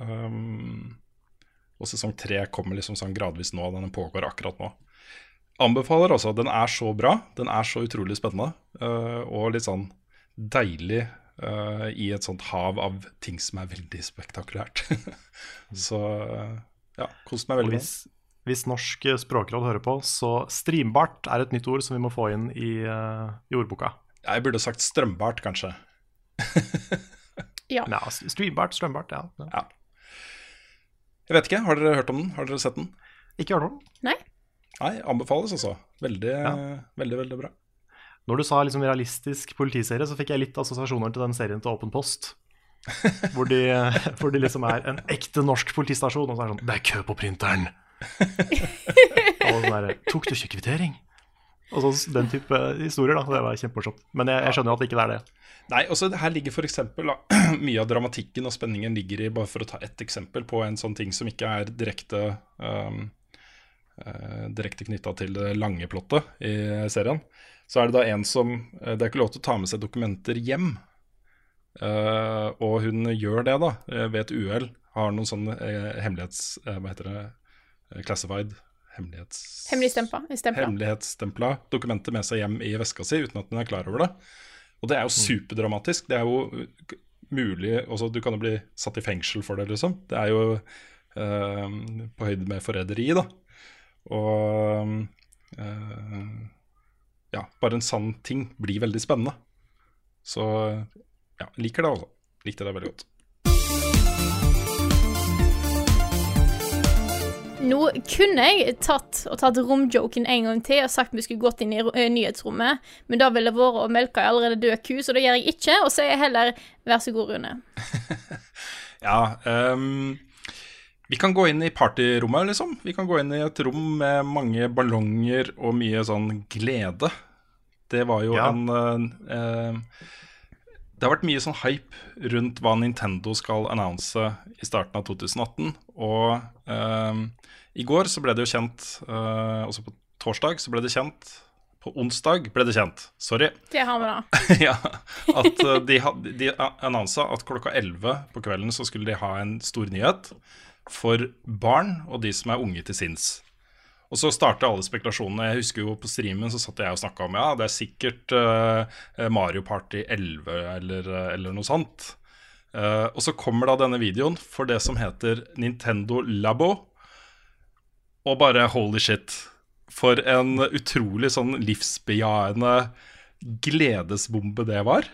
Um, Og sesong tre kommer liksom sånn gradvis nå. Den pågår akkurat nå. Anbefaler altså. Den er så bra. Den er så utrolig spennende. Uh, og litt sånn deilig uh, i et sånt hav av ting som er veldig spektakulært. [LAUGHS] så uh, ja, kost meg Og veldig. hvis, hvis Norsk språkråd hører på, så streambart er et nytt ord som vi må få inn i, uh, i ordboka. Jeg burde sagt strømbart, kanskje. Ja. Ja, streambart, strømbart, ja. ja. Ja. Jeg vet ikke, Har dere hørt om den? Har dere sett den? Ikke hørt om den. Nei? Nei, anbefales altså. Veldig, Ja. veldig, veldig bra. Når du sa liksom realistisk politiserie, så fikk jeg litt assosiasjoner til den serien til Åpen post. [LAUGHS] hvor, de, [LAUGHS] hvor de liksom er en ekte norsk politistasjon, og så er det sånn Det er kø på printeren! [LAUGHS] og sånn der, Tok du ikke kvittering? Og så den type historier, da. Det var kjempemorsomt. Men jeg, jeg skjønner at det ikke er det. Nei, også Her ligger eksempel, [CLEARS THROAT] mye av dramatikken og spenningen ligger i, bare for å ta ett eksempel på en sånn ting som ikke er direkte um, uh, direkte knytta til det lange plottet i serien. Så er det da en som eh, Det er ikke lov til å ta med seg dokumenter hjem. Uh, og hun gjør det, da, ved et uhell. Har noen sånne uh, hemmelighets... hva heter det? Eh, Classified hemmelighets... Hemmelig stempla. stempla. hemmelighetsstempla dokumenter med seg hjem i veska si uten at hun er klar over det. Og det er jo superdramatisk. Det er jo uh, mulig også, Du kan jo bli satt i fengsel for det, liksom. Det er jo eh, på høyde med forræderi, da. Og eh, ja, bare en sann ting blir veldig spennende. Så ja, liker det, altså. Likte det veldig godt. Nå kunne jeg tatt og tatt romjoken en gang til og sagt vi skulle gått inn i eh, nyhetsrommet, men da ville det vært å melke ei allerede død ku, så det gjør jeg ikke, og sier heller vær så god, Rune. [LAUGHS] Ja, Um, vi kan gå inn i partyrommet, liksom. Vi kan gå inn i et rom med mange ballonger og mye sånn glede. Det var jo Ja. en uh, eh, Det har vært mye sånn hype rundt hva Nintendo skal annonse i starten av 2018. Og eh, i går så ble det jo kjent, eh, også på torsdag så ble det kjent På onsdag ble det kjent, sorry. Det har vi da. ja, at uh, de, had- de annonsa at klokka 11 på kvelden så skulle de ha en stor nyhet for barn og de som er unge til sinns. Og så starta alle spekulasjonene. Jeg husker jo På streamen så satt jeg og snakka om ja, det er sikkert uh, Mario Party 11 eller, uh, eller noe sånt. Uh, og så kommer da denne videoen for det som heter Nintendo Labo. Og bare holy shit. For en utrolig sånn livsbejaende gledesbombe det var.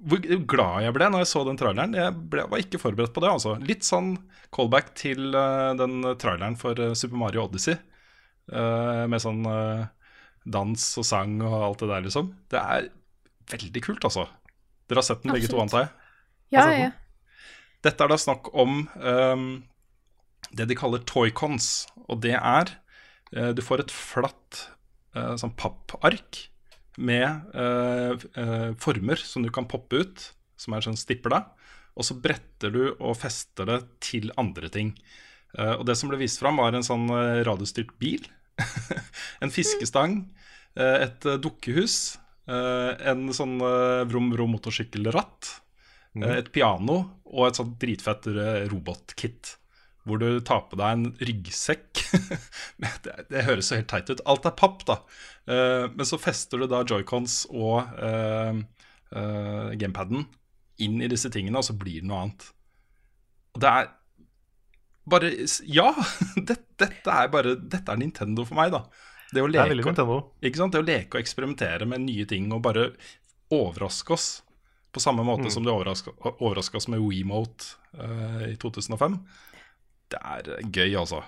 Hvor glad jeg ble når jeg så den traileren. Jeg ble, var ikke forberedt på det. altså. Litt sånn callback til uh, den traileren for eh, Super Mario Odyssey. Eh, med sånn uh, dans og sang og alt det der, liksom. Det er veldig kult, altså. Dere har sett den begge to, Absolutt. antar jeg? Ja, sett ja. Dette er da snakk om um, det de kaller toycons. Og det er uh, Du får et flatt sånn pappark med former som du kan poppe ut, som er sånn stipla. Og så bretter du og fester det til andre ting. Uh, og det som ble vist fram, var en sånn radiostyrt bil. [LAUGHS] en fiskestang. eh, et eh, dukkehus. eh, en sånn eh, vrom-vrom-motorsykkelratt. Eh, Et piano og et sånt dritfett robotkit. Hvor du tar på deg en ryggsekk. [LAUGHS] det, det høres så helt teit ut. Alt er papp, da. Men så fester du da joycons og uh, uh, gamepaden inn i disse tingene, og så blir det noe annet. Og det er bare Ja! [LAUGHS] Dette, dette er bare Dette er Nintendo for meg, da. Det å Det er leke, Nintendo. ikke sant? Det å leke og eksperimentere med nye ting og bare overraske oss. På samme måte Mm. som de overraska, oss med WeMote uh, i 2005. Det er eh, gøy, altså.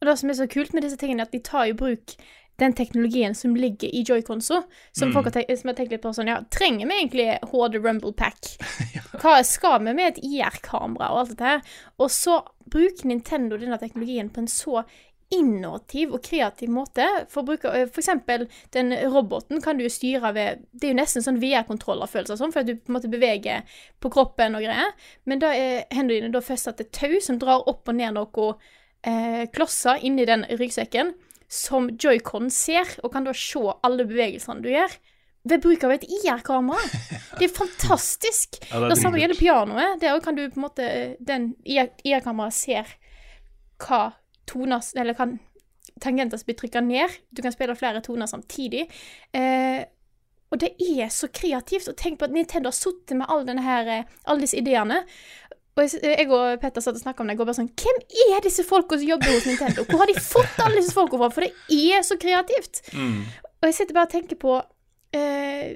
Og det som er så kult med disse tingene, er at de tar i bruk den teknologien som ligger i joyconso, som tenkt, som har tenkt litt på sånn, ja, trenger vi egentlig HD Rumble Pack? [LAUGHS] Hva skal vi med et IR-kamera og alt dette her? Og så bruker Nintendo denne teknologien på en så innovativ og kreativ måte. For, bruke, for eksempel den roboten kan du jo styre ved Det er jo nesten sånn VR-kontrollerfølelser sånn, for at du på en måte beveger på kroppen og greier. Men da er hendene dine da festet til tau som drar opp og ned noe eh, klosser inni den ryggsekken, som joycon ser, og kan da se alle bevegelsene du gjør. Ved bruk av et IR-kamera. Det er fantastisk. [LAUGHS] Ja, det det samme gjelder pianoet. Der kan du på en måte Den IR-kameraet ser hva toner Eller kan tangenter blir trykka ned. Du kan spille flere toner samtidig. Eh, og det er så kreativt. Og tenk på at Nintendo har sittet med all her, eh, alle disse ideene. Og jeg, jeg og Petter satt og snakka om det. Jeg går bare sånn Hvem er disse folka som jobber hos Nintendo? Hvor har de fått alle disse folka fra? For det er så kreativt. Og jeg sitter bare og tenker på uh,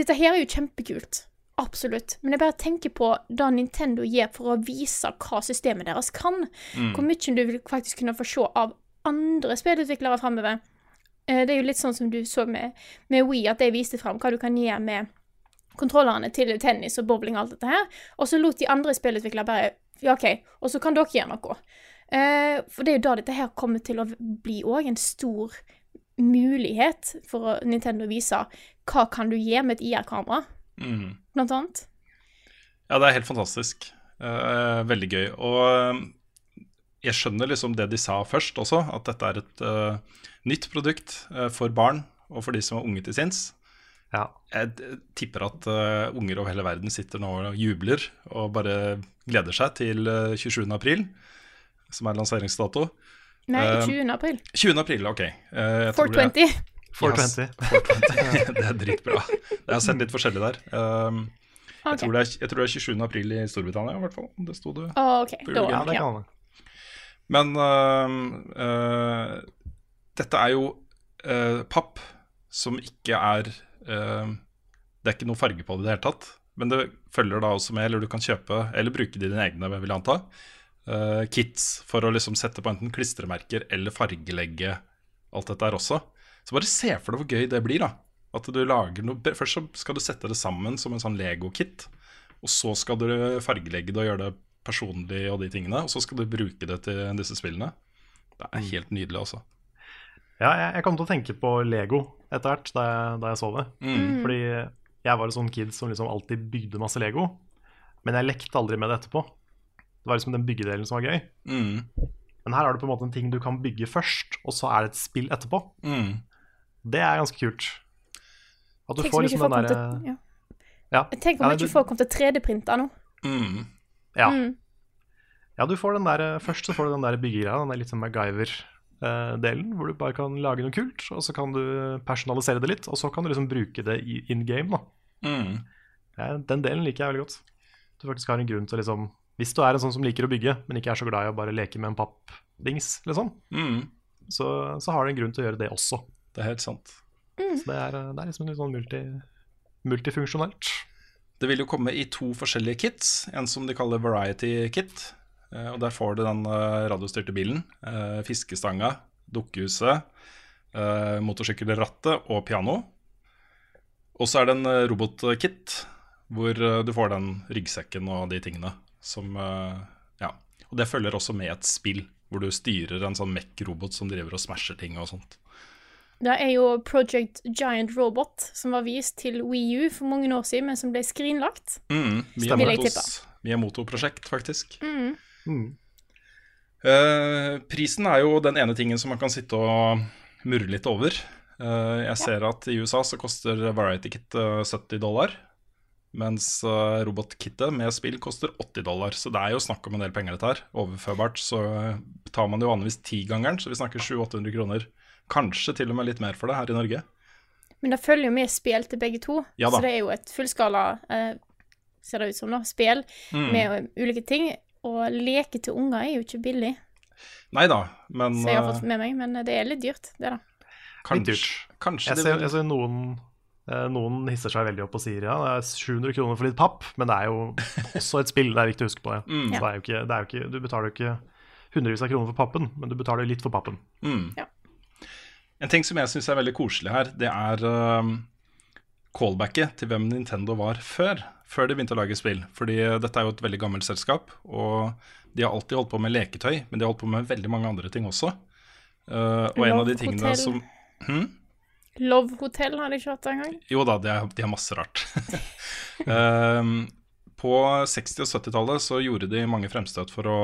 Dette her er jo kjempekult. Absolutt. Men jeg bare tenker på det Nintendo gjør for å vise hva systemet deres kan. Hvor mye du vil faktisk kunne få se av andre spillutviklere framover. Eh, det er jo litt sånn som du så med, med Wii, at de viste fram hva du kan gjøre med kontrollerne til tennis og bowling og alt dette her. Og så lot de andre spillutviklere bare Ja, OK, og så kan dere gjøre noe. Eh, for det er jo da dette her kommer til å bli òg en stor mulighet for å Nintendo å vise hva kan du gjøre med et IR-kamera, Mm. blant annet. Ja, det er helt fantastisk. Eh, veldig gøy. Og eh, jeg skjønner liksom det de sa først også, at dette er et uh, nytt produkt uh, for barn og for de som er unge til sinns. Ja. Jeg tipper at uh, unger over hele verden sitter nå og jubler og bare gleder seg til uh, 27. april, som er lanseringsdato. Nei, Eh, 20. april. 20. april, ok. Eh, jeg tror det- 420. 420. det er dritbra. Jeg har sett litt forskjellig der. Um, jeg, tror det er, jeg tror det er 27. april i Storbritannia, i hvert fall. Det sto det. Å, OK. Da, Ja, det kan man. Men uh, uh, dette er jo uh, papp som ikke er Det er ikke noe farge på det i det hele tatt. Men det følger da også med, eller du kan kjøpe, eller bruke dine egne, vil jeg anta, øh, kits for å liksom sette på enten klistremerker eller fargelegge alt dette her også. Så bare se for deg hvor gøy det blir, da. At du lager noe Først så skal du sette det sammen som en sånn Lego-kit. Og så skal du fargelegge det og gjøre det personlig og de tingene. Og så skal du bruke det til disse spillene. Det er helt nydelig, altså. Ja, jeg, jeg kom til å tenke på Lego etter hvert da jeg, da jeg så det. Fordi jeg var en sånn kid som liksom alltid bygde masse Lego, men jeg lekte aldri med det etterpå. Det var liksom den byggedelen som var gøy. Mm. Men her har du på en måte en ting du kan bygge først, og så er det et spill etterpå. Mm. Det er ganske kult. At du Tenk får liksom den derre ja. ja. Tenk om Ja, du ikke får kommet til 3D-printa nå. Mm. Ja. Mm. ja, du får den der Først så får du den der byggegreia, den der litt sånn MacGyver-delen, hvor du bare kan lage noe kult, og så kan du personalisere det litt, og så kan du liksom bruke det i in game, da. Mm. Ja, den delen liker jeg veldig godt. Du faktisk har en grunn til liksom Hvis du er en sånn som liker å bygge, men ikke er så glad i å bare leke med en pappdings, liksom, Mm. så, så har du en grunn til å gjøre det også. Det er helt sant. Så det er, det er liksom litt sånn multi, multifunksjonelt. Det vil jo komme i to forskjellige kits. En som de kaller variety kit. Eh, Og der får du den eh, radiostyrte bilen, eh, fiskestanga, dukkehuset, eh, motorsykkelrattet og piano. Og så er det en robotkit hvor du får den ryggsekken og de tingene som Ja. Og det følger også med et spill hvor du styrer en sånn MEC-robot som driver og smasher ting og sånt. Det er jo Project Giant Robot, som var vist til Wii U for mange år siden, men som ble skrinlagt. Mm, Miyamotos- Miyamoto-prosjekt, faktisk. Mm. Mm. Eh, prisen er jo den ene tingen som man kan sitte og murre litt over. Uh, jeg ser at i USA så koster Variety Kit eh, 70 dollar, mens robotkittet med spill koster 80 dollar. Så det er jo snakk om en del penger, dette her. Overførbart så eh, tar man jo vanligvis tigangeren, så vi snakker 700-800 kroner. Kanskje til og med litt mer for det her i Norge. Men det følger jo med spill til begge to, Ja så det er jo et fullskala, eh, ser det ut som, nå, spill Mm. med ulike ting. Og leke til unger er jo ikke billig, Nei da, men så jeg har eh, fått med meg, men det er litt dyrt, det da. Kanskje, kanskje Jeg ser, jeg ser noen, eh, noen hisser seg veldig opp og sier ja, det er 700 kroner for litt papp, men det er jo også et spill. Det er viktig å huske på Ja. [LAUGHS] Mm. Så det er jo ikke, det er jo ikke, du betaler jo ikke hundrevis av kroner for pappen, men du betaler litt for pappen. Mm. Ja. En ting som jeg syns er veldig koselig her, det er um, callbacket til hvem Nintendo var før. Før de begynte å lage spill. Fordi uh, dette er jo et veldig gammelt selskap. Og de har alltid holdt på med leketøy, men de har holdt på med veldig mange andre ting også. Uh, og en av de Love tingene Hotel. som hm? Love Hotel har de ikke hatt engang. Jo da, de har, de har masse rart. um, [LAUGHS] på 60- og 70-tallet så gjorde de mange fremstøt for å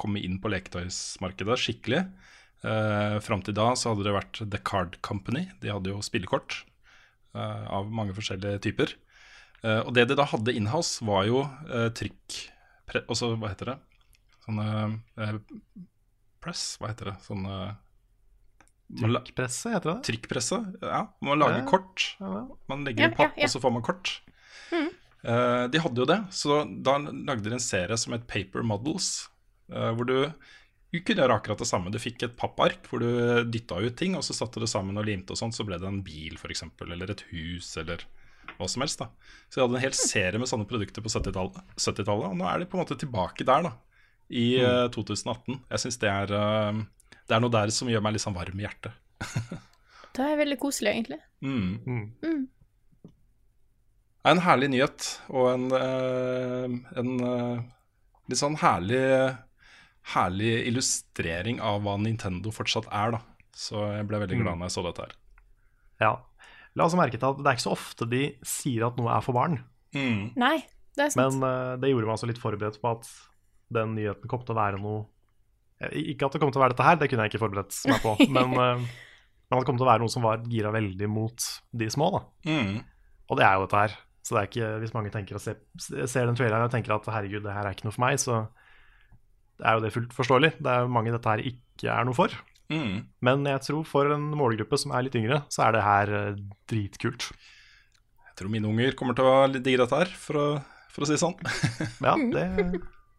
komme inn på leketøysmarkedet skikkelig. Uh, Fram til da så hadde det vært The Card Company. De hadde jo spillekort eh, av mange forskjellige typer. Eh, og det de da hadde inhouse, var jo uh, trykk... Pre, også, hva heter det? Sånne eh, press, hva heter det? Sånne eh, Trykkpresse, heter det det? Trykkpresse? Ja, man lager Ja. kort. Ja, Man legger Ja, inn papp, ja, ja. og så får man kort. Eh, de hadde jo det, så da lagde de en serie som het Paper Models. Uh, hvor du, du kunne gjøre akkurat det samme. Du fikk et pappark hvor du dytta ut ting, og så satte du det sammen og limte, og sånn, så ble det en bil f.eks., eller et hus, eller hva som helst. da Så de hadde en hel serie med sånne produkter på 70-tallet, 70-tallet, og nå er de på en måte tilbake der, da. I mm. 2018. Jeg syns det er eh, Det er noe der som gjør meg litt sånn varm i hjertet. [LAUGHS] Det er veldig koselig, egentlig. Mm. Mm. er en herlig nyhet og en, eh, en eh, litt sånn herlig, herlig illustrering av hva Nintendo fortsatt er, da. Så jeg ble veldig glad når jeg så dette her. Ja. La oss merke til at det er ikke så ofte de sier at noe er for barn. Mm. Nei, det er sant. Men uh, det gjorde meg altså litt forberedt på at den nyheten kom til å være noe Eh, Ikke at det kom til å være dette her, det kunne jeg ikke forberedt meg på. [LAUGHS] men, uh, men at det kom til å være noe som var gira veldig mot de små. da. Mm. Og det er jo dette her. Så det er ikke, hvis mange tenker å se, ser den traileren og tenker at herregud, det her er ikke noe for meg, så er jo det fullt forståelig. Det er jo mange dette her ikke er noe for. Mm. Men jeg tror for en målgruppe som er litt yngre, så er det her eh, dritkult. Jeg tror mine unger kommer til å digge dette her, for å, for å si det sånn. [LAUGHS] Ja, det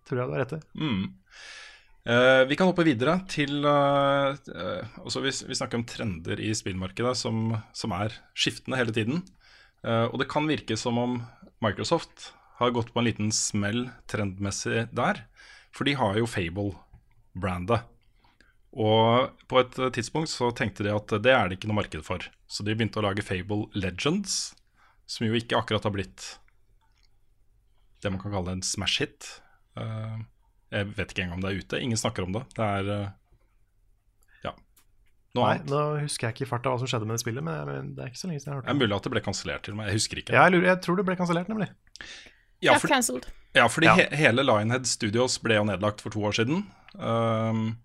tror jeg du har rett i. Mm. Eh, vi kan hoppe videre til eh, eh, også vi, vi snakker om trender i spillmarkedet som, som er skiftende hele tiden. Eh, og det kan virke som om Microsoft har gått på en liten smell trendmessig der. For de har jo Fable-brandet. Og på et eh, tidspunkt så tenkte de at det er det ikke noe marked for. Så de begynte å lage Fable Legends, som jo ikke akkurat har blitt det man kan kalle en smash hit. Eh, jeg vet ikke engang om det er ute. Ingen snakker om det. Det er eh, ja, noe Nei, annet. nå husker jeg ikke i farta hva som skjedde med det spillet, men det er ikke så lenge siden jeg har Det Det er mulig at det ble kansellert til og med. Jeg husker ikke. Ja, jeg, lurer, jeg tror det ble kansellert, nemlig. Ja, for, ja fordi Ja. He hele Lionhead Studios ble jo nedlagt for to år siden. Um,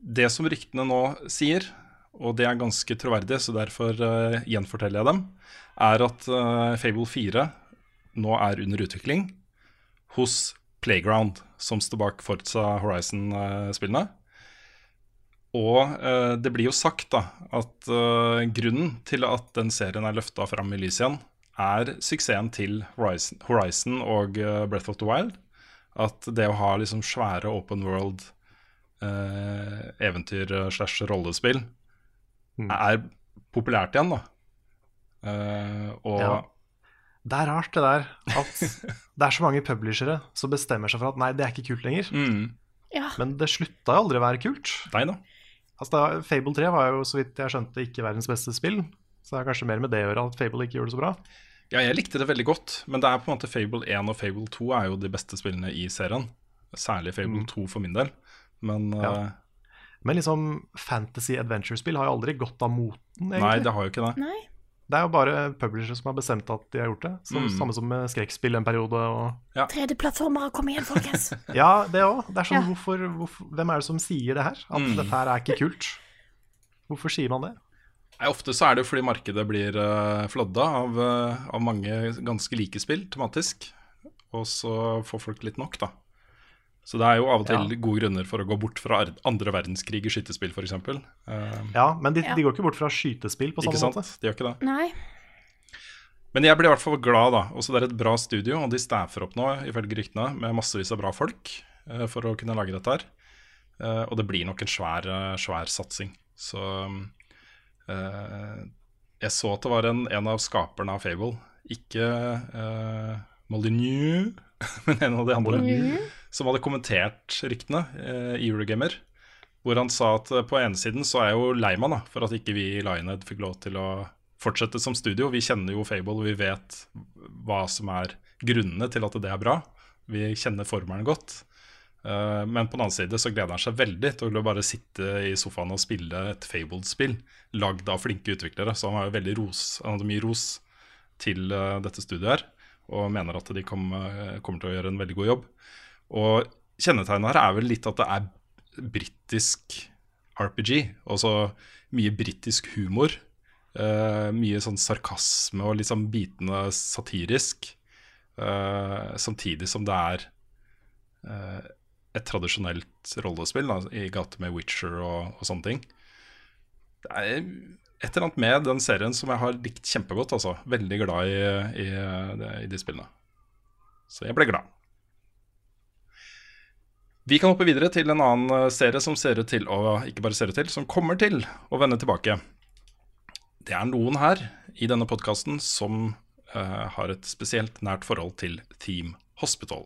det som ryktene nå sier, og det er ganske troverdig, så derfor uh, gjenforteller jeg dem, er at uh, Fable 4 nå er under utvikling hos Playground, som står bak Forza Horizon-spillene. Og eh, det blir jo sagt da at eh, grunnen til at den serien er løfta fram i lyset igjen, er suksessen til Horizon, Horizon og eh, Breath of the Wild. At det å ha liksom svære open world eh, eventyr eh, slash rollespill Mm. er populært igjen, da. Eh, og Ja. Det er rart, det der. At [LAUGHS] det er så mange publishere som bestemmer seg for at nei, det er ikke kult lenger. mm, Ja. Men det slutta jo aldri å være kult. Nei da. Altså, Fable 3 var jo, så vidt jeg skjønte, ikke verdens beste spill. Så det er kanskje mer med det å gjøre at Fable ikke gjorde det så bra. Ja, jeg likte det veldig godt, men det er på en måte Fable 1 og Fable 2 er jo de beste spillene i serien. Særlig Fable 2 for min del. Men Mm. Ja. uh, Men liksom fantasy adventure-spill har jo aldri gått av moten, egentlig. nei, det har jo ikke det. Nei. Det er jo bare publishere som har bestemt at de har gjort det. Som, Mm. Samme som med skrekkspill en periode. Og... 3D-plattformere, kom igjen, folkens. [LAUGHS] Ja, det òg. Det er sånn, Ja. hvorfor, hvorfor, hvem er det som sier det her? At Mm. dette her er ikke kult. Hvorfor sier man det? Nei, ofte så er det jo fordi markedet blir uh, flådda av, uh, av mange ganske like spill tematisk. Og så får folk litt nok, da. Så det er jo av og til Ja. gode grunner for å gå bort fra andre verdenskrig i skytespill, f.eks. Uh, Ja, men de, Ja. de går ikke bort fra skytespill på ikke samme sant? måte. De gjør ikke det. Nei. Men jeg blir i hvert fall glad, da. Også det er et bra studio, og de staffer opp nå, ifølge ryktene, med massevis av bra folk uh, for å kunne lage dette her. Eh, og det blir nok en svær, eh, svær satsing. Så eh, Jeg så at det var en, en av skaperne av Fable, ikke uh, Molyneux, [LAUGHS] men en av de andre, som hadde kommentert ryktene uh, i Eurogamer. Hvor han sa at eh, på ene siden så er jeg jo lei meg for at ikke vi i Lionhead fikk lov til å fortsette som studio. Vi kjenner jo Fable, og vi vet hva som er grunnene til at det er bra. Vi kjenner formelen godt. Eh, men på den annen side så gleder han seg veldig til å bare sitte i sofaen og spille et Fabled-spill lagd av flinke utviklere. Så han har jo veldig ros, han hadde mye ros til eh, dette studiet her, og mener at de kom, eh, kommer til å gjøre en veldig god jobb. Og kjennetegnet her er vel litt at det er britisk RPG. Altså mye britisk humor. mye sånn sarkasme og litt sånn bitende satirisk. samtidig som det er et tradisjonelt rollespill da, i gate med Witcher og, og sånne ting. Det er et eller annet med den serien som jeg har likt kjempegodt. Altså. Veldig glad i, i, i de spillene. Så jeg ble glad. Vi kan hoppe videre til en annen eh, serie som ser ut til å ikke bare ser ut til, som kommer til å vende tilbake. Det er noen her i denne podkasten som uh, har et spesielt nært forhold til Theme Hospital.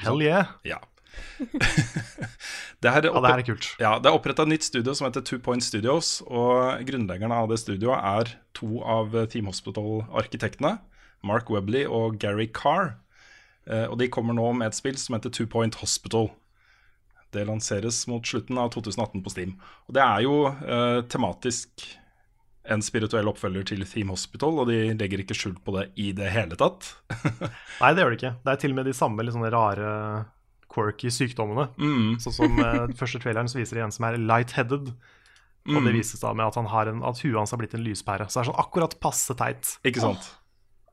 Hell yeah. Ja. [LAUGHS] det er, Ja, det her er kult. Ja, det er oppretta et nytt studio som heter Two Point Studios. Og grunnleggerne av det studioet er to av Team Hospital-arkitektene. Mark Webley og Gary Carr. Eh, og de kommer nå med et spill som heter Two Point Hospital. Det lanseres mot slutten av 2018 på Steam. Og det er jo eh, tematisk en spirituell oppfølger til Theme Hospital, og de legger ikke skjul på det i det hele tatt. [LAUGHS] Nei, det gjør de ikke. Det er til og med de samme sånne rare quirky sykdommene. Mm. Sånn som eh, første traileren så viser det en som er light-headed. Og Mm. det vises da med at, han har en, at huet hans har blitt en lyspære. Så det er sånn akkurat passe teit. Ikke sant?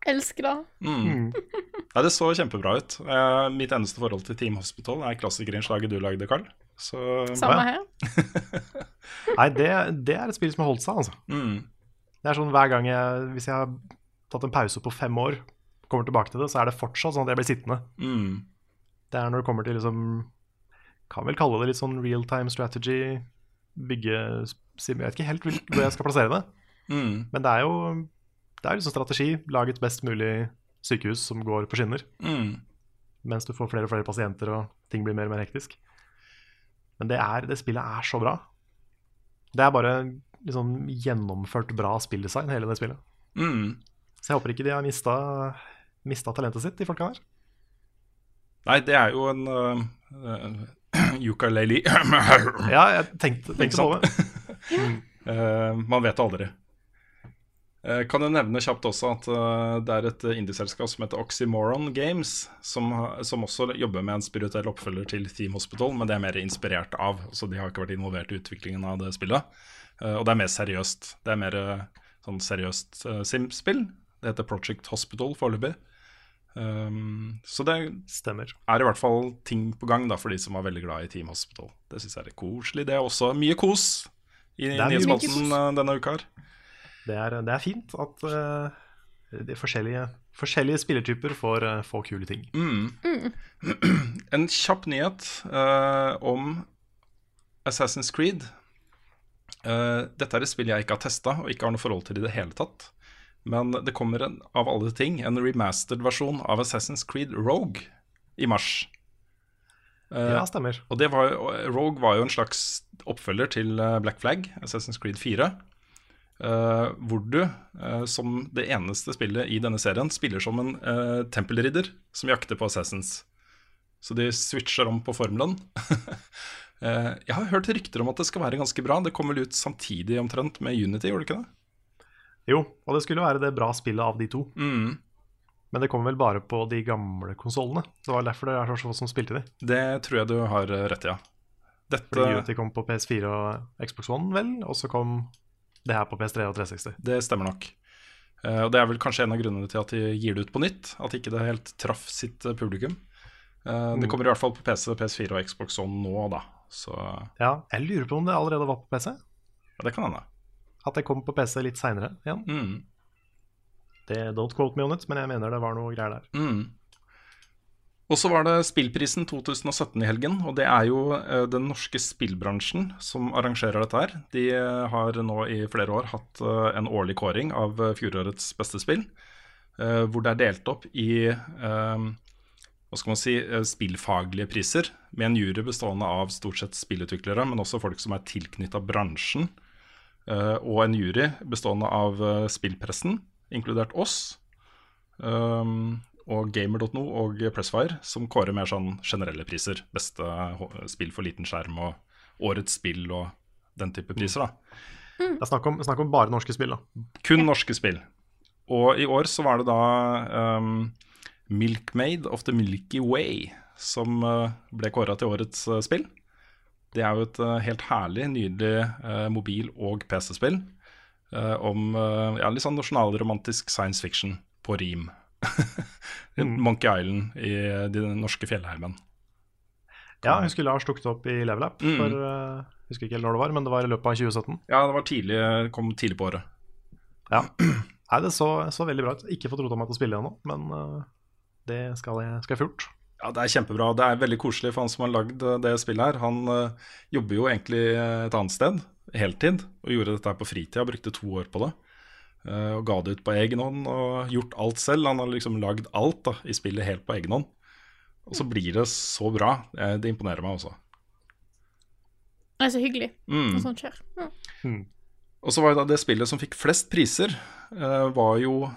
Elsker det. Mm. Nei, det så kjempebra ut. Eh, mitt eneste forhold til Team Hospital er klassikerinnslaget du lagde, Carl. Så Samme ja. her. [LAUGHS] Nei, det, det er et spill som har holdt seg, altså. mm, Det er sånn hver gang jeg Hvis jeg har tatt en pause på fem år, kommer tilbake til det, så er det fortsatt sånn at jeg blir sittende. mm, Det er når det kommer til liksom Kan vel kalle det litt sånn real time strategy, bygge Jeg vet ikke helt hvor hvor jeg skal plassere det, mm, men det er jo det er liksom strategi. Lag et best mulig sykehus som går på skinner, mm. mens du får flere og flere pasienter og ting blir mer og mer hektisk. Men det, er, det spillet er så bra. Det er bare liksom gjennomført bra spilldesign, hele det spillet. mm. Så jeg håper ikke de har mista, mista talentet sitt, de folka der. Nei, det er jo en uh, uh, [CLEARS THROAT] ukulele Ja, jeg tenkte, tenkte på det. uh, [LAUGHS] Man vet aldri. Eh, kan jeg nevne kjapt også at eh, det er et indieselskap som heter Oxymoron Games, som, som også jobber med en spirituell oppfølger til Theme Hospital, men det er mer inspirert av. Så de har ikke vært involvert i utviklingen av det spillet. Eh, og det er mer seriøst. Det er mer sånn seriøst Sim-spill. Det heter Project Hospital foreløpig. Um, så det Stemmer. er i hvert fall ting på gang da, for de som var veldig glad i Team Hospital. Det syns jeg er koselig. Det er også mye kos i eh, denne uka her. Det er, det er fint at uh, de forskjellige, forskjellige spillertyper får, uh, får kule ting. Mm. En kjapp nyhet uh, om Assassin's Creed. Eh, dette er et spill jeg ikke har testa og ikke har noe forhold til i det hele tatt. Men det kommer en, av alle ting en remastered versjon av Assassin's Creed Rogue i mars. Eh, Ja, stemmer. Og det var, Rogue var jo en slags oppfølger til Black Flag, Assassin's Creed 4. eh, hvor du, uh, som det eneste spillet i denne serien, spiller som en uh, tempelridder som jakter på assassins. Så de switcher om på formelen. [LAUGHS] Jeg har hørt rykter om at det skal være ganske bra. Det kom vel ut samtidig omtrent med Unity, gjorde det ikke det? Jo, og det skulle være det bra spillet av de to. Mm. Men det kom vel bare på de gamle konsollene. Det var derfor det er så få som spilte de. Det tror jeg du har rett i, ja. Dette, Fordi Unity kom på PS4 og Xbox One, vel, og så kom det her på PS3 og 360. Det stemmer nok. Uh, og det er vel kanskje en av grunnene til at de gir det ut på nytt. At ikke det helt traff sitt eh, publikum. Eh, Det kommer i hvert fall på PC, PS4 og Xbox One nå, da. Så Ja, jeg lurer på om det allerede var på PC. ja, det kan hende. At det kom på PC litt seinere igjen. Mm. Det, don't quote me on it, men jeg mener det var noe greier der. Mm. Og så var det Spillprisen 2017 i helgen, og det er jo eh, den norske spillbransjen som arrangerer dette her. De eh, har nå i flere år hatt eh, en årlig kåring av fjorårets beste spill, hvor det er delt opp i hva skal man si, spillfaglige priser, med en jury bestående av stort sett spillutviklere, men også folk som er tilknytta bransjen, og en jury bestående av spillpressen, inkludert oss, um, og Gamer.no og Pressfire, som kårer mer sånn generelle priser. Beste spill for liten skjerm og årets spill og den type priser, da. Det er snakk om, snakk om bare norske spill, da. Kun norske spill. Og i år så var det da um, Milkmaid of the Milky Way som uh, ble kåra til årets uh, spill. Det er jo et uh, helt herlig, nydelig uh, mobil- og PC-spill uh, om uh, ja, litt sånn nasjonalromantisk science fiction på rim. [LAUGHS] Monkey Island i de norske fjellheimen. Ja, jeg skulle ha stukket opp i Level Up Mm. for uh, Husker ikke helt når det var, men det var i løpet av 2017. Ja, det var tidlig, kom tidlig på året. Ja. Nei, det så, så veldig bra ut. Ikke fått rota meg til å spille ennå, men uh, det skal jeg, skal jeg fort. Ja, Det er kjempebra. Det er veldig koselig for han som har lagd eh, det spillet her. Han uh, jobber jo egentlig et annet sted, heltid, og gjorde dette her på fritida. Brukte to år på det. Eh, og ga det ut på egen hånd og gjort alt selv. Han har liksom lagd alt da, i spillet helt på egen hånd. Og så blir det så bra. Eh, Det imponerer meg også. Det er så hyggelig Mm. når sånt skjer. Mm. Og så var det det spillet som fikk flest priser, eh, var jo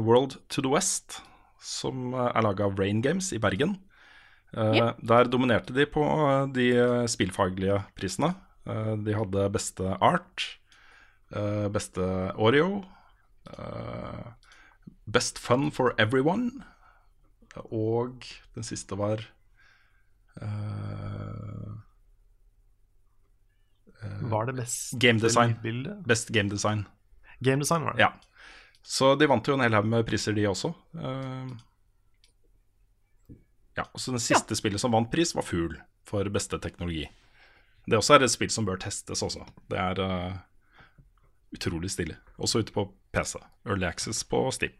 World to the West, som er laga av Rain Games i Bergen. Eh, Ja. Der dominerte de på de spillfaglige prisene. Eh, de hadde beste art, eh, beste Oreo, Uh, Best Fun for Everyone, og den siste var eh, Var det best Game design. Best Game Design. Game design, var det. Ja. Så de vant jo en hel haug med priser, de også. Eh, ja, så Den siste spillet som vant pris, var Fugl for beste teknologi. Det også er et spill som bør testes også. Det er eh, utrolig stilig. Også ute på PC. Early Access på Steam.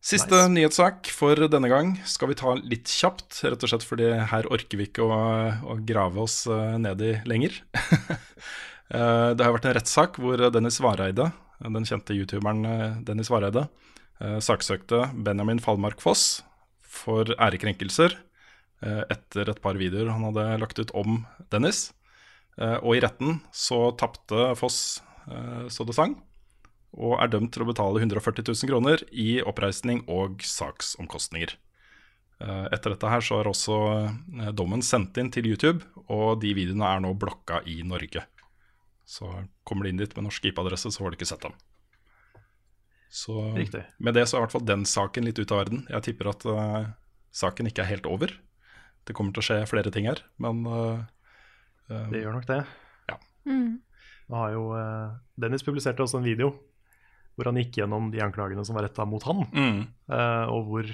Siste Nice. nyhetssak for denne gang skal vi ta litt kjapt, rett og slett fordi her orker vi ikke å, å grave oss nedi ned i lenger. [LAUGHS] Eh, Det har vært en rettssak hvor Dennis Vareide, den kjente youtuberen eh, Dennis Vareide, eh, saksøkte Benjamin Fallmark Foss for ærekrenkelser eh, etter et par videoer han hadde lagt ut om Dennis. Eh, Og i retten så tapte Foss eh, så det sang, og er dømt til å betale 140 000 kroner i oppreisning og saksomkostninger. Eh, Etter dette her så er også dommen sendt inn til YouTube, og de videoene er nå blokka i Norge. Så kommer de inn dit med norsk IP-adresse, så får de ikke sett dem. Så Riktig. med det så er i hvert fall den saken litt ut av verden. Jeg tipper at uh, saken ikke er helt over. Det kommer til å skje flere ting her, men eh, Det gjør nok det. Mm. Har jo eh, Dennis publiserte også en video hvor han gikk gjennom de anklagene som var retta mot han, mm, eh, og hvor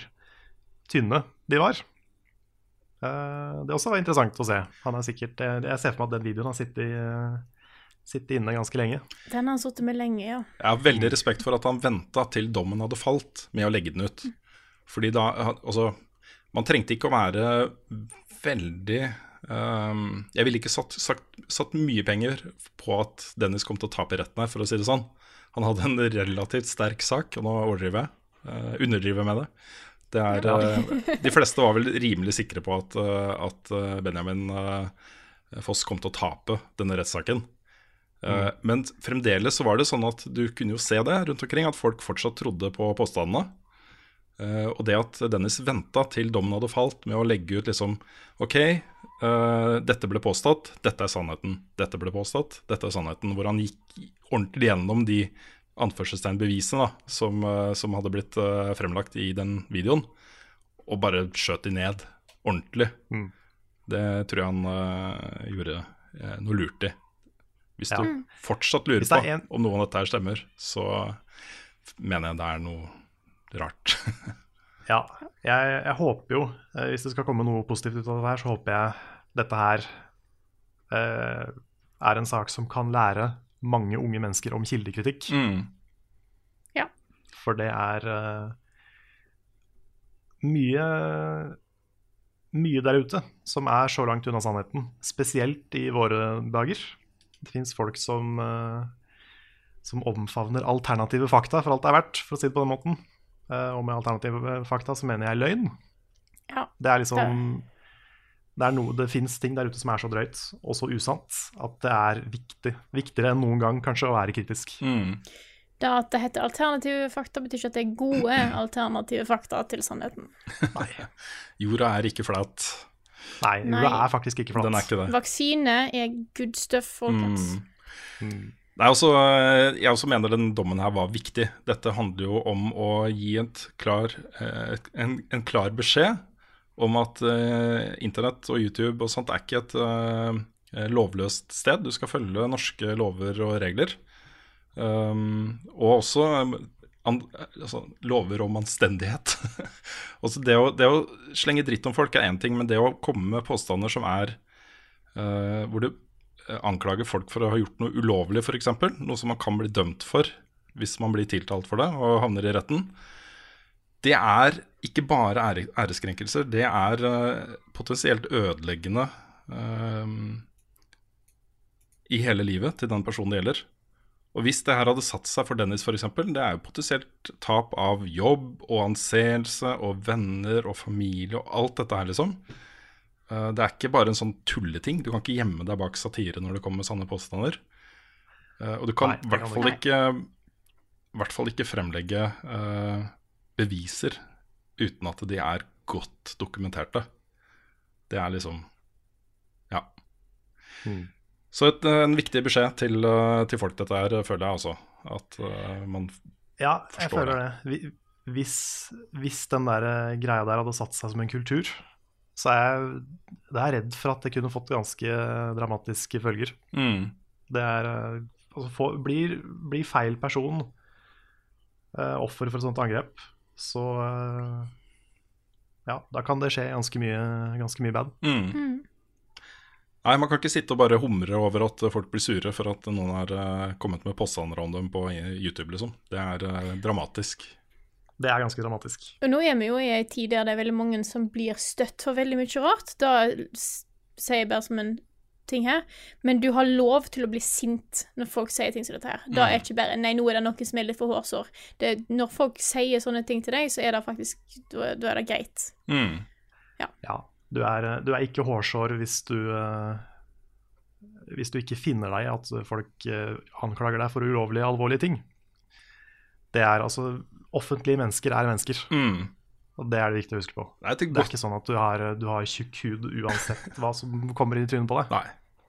tynne de var. Eh, det også var interessant å se. Han er sikkert, eh, jeg ser for meg at den videoen har sittet, eh, sittet inne ganske lenge. Den har han sittet med lenge, ja. Jeg har veldig respekt for at han venta til dommen hadde falt med å legge den ut. Fordi da Altså, man trengte ikke å være veldig ehm, Jeg ville ikke satt, sagt, satt mye penger på at Dennis kom til å tape i retten her, for å si det sånn. Han hadde en relativt sterk sak, og nå overdriver jeg. Uh, underdriver jeg med det. det er, uh, de fleste var vel rimelig sikre på at, uh, at Benjamin Foss kom til å tape denne rettssaken. Mm. Men fremdeles så var det sånn at du kunne jo se det rundt omkring, at folk fortsatt trodde på påstandene. Eh, og det at Dennis venta til dommen hadde falt med å legge ut liksom OK, uh, dette ble påstått, dette er sannheten. Dette ble påstått, dette er sannheten. Hvor han gikk ordentlig gjennom de anførselstegn-bevisene som, uh, som hadde blitt fremlagt i den videoen, og bare skjøt de ned ordentlig. Mm. Det tror jeg han gjorde noe lurt i. Hvis Ja. du fortsatt lurer Hvis på en- om noe av dette her stemmer, så mener jeg det er noe rart. [LAUGHS] Ja, jeg, jeg håper jo, eh, hvis det skal komme noe positivt ut av det her, så håper jeg dette her eh, er en sak som kan lære mange unge mennesker om kildekritikk. Mm. For det er eh, mye mye der ute som er så langt unna sannheten, spesielt i våre dager. Det fins folk som, eh, som omfavner alternative fakta for alt det er verdt, for å si det på den måten. Eh, og med alternative fakta så mener jeg løgn. Ja, Det er liksom Det, er det fins ting der ute som er så drøyt og så usant at det er viktig, viktigere enn noen gang kanskje å være kritisk. Mm. Det at det heter alternative fakta, betyr ikke at det er gode [LAUGHS] alternative fakta til sannheten. Nei, Jorda er ikke flat. Nei Nei. jorda er faktisk ikke flat. Den er ikke det. Vaksine er good stuff, folkens. Mm. Nei, også, jeg også mener den dommen her var viktig. Dette handler jo om å gi klar, eh, en, en klar beskjed om at eh, internett og YouTube og sånt er ikke et eh, lovløst sted. Du skal følge norske lover og regler. Um, og også an, altså, lover om anstendighet. [LAUGHS] altså det, å, det å slenge dritt om folk er én ting, men det å komme med påstander som er eh, Hvor du eh, anklager folk for å ha gjort noe ulovlig, f.eks., noe som man kan bli dømt for hvis man blir tiltalt for det og havner i retten, det er ikke bare æreskrenkelser, det er eh, potensielt ødeleggende um, i hele livet til den personen det gjelder. Og hvis det her hadde satt seg for Dennis f.eks., det er jo potensielt tap av jobb og anseelse og venner og familie og alt dette her, liksom. Eh, Det er ikke bare en sånn tulleting. Du kan ikke gjemme deg bak satire når det kommer med sanne påstander. Eh, Og du kan i hvert fall ikke, hvert fall ikke fremlegge eh, beviser uten at de er godt dokumenterte. Det er liksom Ja. Mm. Så et, en viktig beskjed til, til folk dette her, føler jeg også. At man Ja, jeg føler det. Vi- Hvis, hvis den der greia der hadde satt seg som en kultur, så er jeg, er redd for at det kunne fått ganske dramatiske følger. mm, Det er eh, altså, for, blir, blir feil person uh, offer for et sånt angrep, så uh, ja, da kan det skje ganske mye, ganske mye bad. mm. Mm. Nei, man kan ikke sitte og bare humre over at folk blir sure for at noen har uh, kommet med påstander om dem på YouTube, liksom. Det er eh, dramatisk. Det er ganske dramatisk. Og nå er vi jo i ei tid der det er veldig mange som blir støtt for veldig mye rart. Da sier jeg bare som en ting her, men du har lov til å bli sint når folk sier ting som dette her. Da er ikke bare Nei, nå er det noen som er litt for hårsår. Det, når folk sier sånne ting til deg, så er det faktisk Da, da er det greit. Mm. Ja, du er, du er ikke hårsår hvis du eh, Hvis du ikke finner deg i at folk eh, anklager deg for ulovlige, alvorlige ting. Det er altså Offentlige mennesker er mennesker, Mm. og det er det viktig å huske på. Det er et Det er ikke sånn at du har, du har tjukk hud uansett hva som kommer i trynet på deg. nei.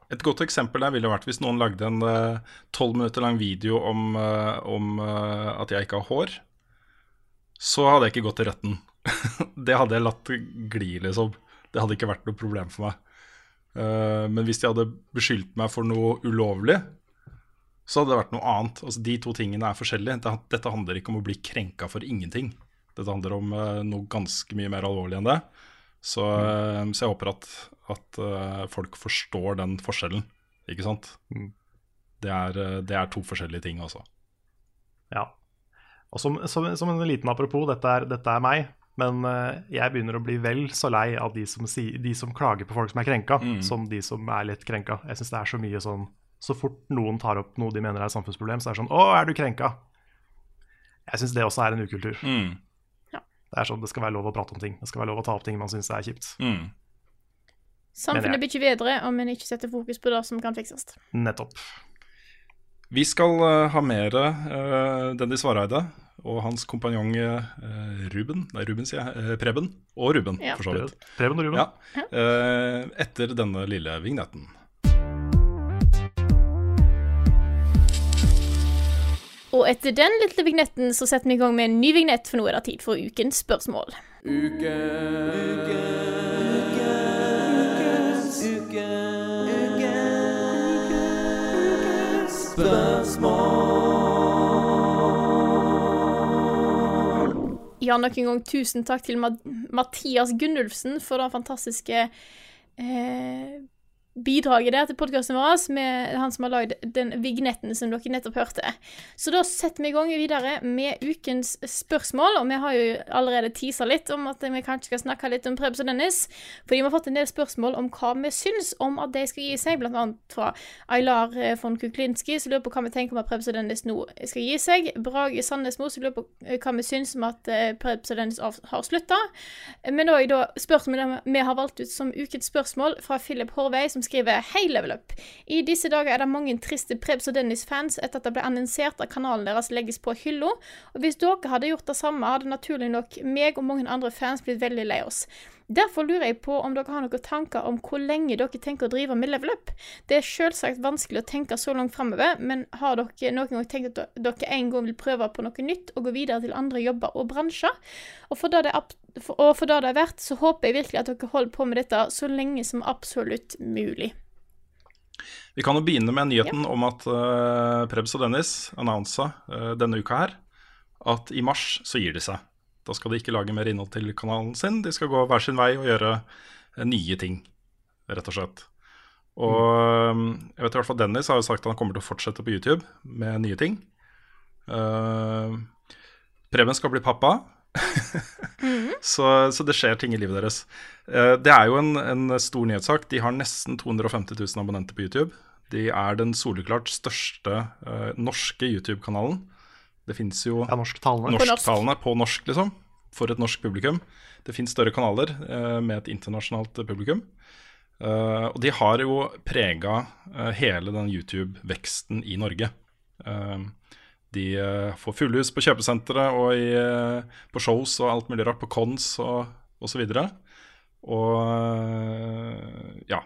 Et godt eksempel der ville vært hvis noen lagde en tolv minutter lang video om, uh, om uh, at jeg ikke har hår. Så hadde jeg ikke gått til retten. [LAUGHS] det hadde jeg latt gli, liksom. Det hadde ikke vært noe problem for meg. Eh, men hvis de hadde beskyldt meg for noe ulovlig, så hadde det vært noe annet. Altså, de to tingene er forskjellige. Dette handler ikke om å bli krenka for ingenting. Dette handler om uh, noe ganske mye mer alvorlig enn det. Så, eh, så jeg håper at, at uh, folk forstår den forskjellen, ikke sant? Mm. Det, er, det er to forskjellige ting, altså. Ja. Og som, som, som en liten apropos, dette er, dette er meg, men jeg begynner å bli vel så lei av de som, si, de som klager på folk som er krenka, Mm. som de som er litt krenka. Jeg syns det er så mye sånn Så fort noen tar opp noe de mener er et samfunnsproblem, så er det sånn Å, er du krenka? Jeg syns det også er en ukultur. Mm. Det er sånn, det skal være lov å prate om ting. Det skal være lov å ta opp ting man syns er kjipt. Mm. Samfunnet jeg- blir ikke bedre om en ikke setter fokus på det som kan fikses. Nettopp. Vi skal uh, ha mer uh, Dennis Vareide og hans kompanjong uh, Ruben Nei, Ruben sier jeg. Uh, Preben. Og Ruben, Ja. for så vidt. Preben og Ruben. Ja. Eh, etter denne lille vignetten. Og etter den lille vignetten så setter vi i gang med en ny vignett, for nå er det tid for ukens spørsmål. Uke. Uke. Spørsmål. Ja, nok en gang tusen takk til Mathias Gunnulfsen for det fantastiske eh, bidraget der til podkasten vår, med han som har lagd den vignetten som dere nettopp hørte. Så da setter vi i gang videre med ukens spørsmål, og vi har jo allerede tisa litt om at vi kanskje skal snakke litt om Prebz og Dennis, fordi vi har fått en del spørsmål om hva vi syns om at de skal gi seg, blant annet fra Aylar eh, von Kuklinski, som lurer på hva vi tenker om at Prebz og Dennis nå skal gi seg, Brage Sandnesmo, som lurer på eh, hva vi syns om at eh, Prebz og Dennis har slutta, men òg da spørsmålet vi har valgt ut som ukens spørsmål fra Philip Horvei, som skriver Hei, Level Up. I disse dager er det mange triste Prebz og Dennis-fans etter at det ble annonsert at kanalen deres legges på hylla, og hvis dere hadde gjort det samme, hadde naturlig nok meg og mange andre fans blitt veldig lei oss. Derfor lurer jeg på om dere har noen tanker om hvor lenge dere tenker å drive med Level Up. Det er selvsagt vanskelig å tenke så langt framover, men har dere noen gang tenkt at dere en gang vil prøve på noe nytt og gå videre til andre jobber og bransjer? Og for det det for, og for det det er verdt, så håper jeg virkelig at dere holder på med dette så lenge som absolutt mulig. Vi kan jo begynne med nyheten om at uh, Prebz og Dennis annonsa uh, denne uka her at i mars så gir de seg. Da skal de ikke lage mer innhold til kanalen sin. De skal gå hver sin vei og gjøre uh, nye ting, rett og slett. Og jeg vet i hvert fall Dennis har jo sagt at han kommer til å fortsette på YouTube med nye ting. Uh, Preben skal bli pappa. [LAUGHS] så, så, det skjer ting i livet deres. Uh, det er jo en, en, stor nyhetssak. De har nesten 250 000 abonnenter på YouTube. De er den soleklart største uh, norske YouTube-kanalen. Det fins jo ja, norsktalene. norsktalene på norsk, liksom. For et norsk publikum. Det fins større kanaler med et internasjonalt publikum. Uh, og de har jo prega uh, hele den YouTube-veksten i Norge. Uh, de får fullhus på kjøpesentre og i, på shows og alt mulig rart, på cons og osv. Og, så og ja.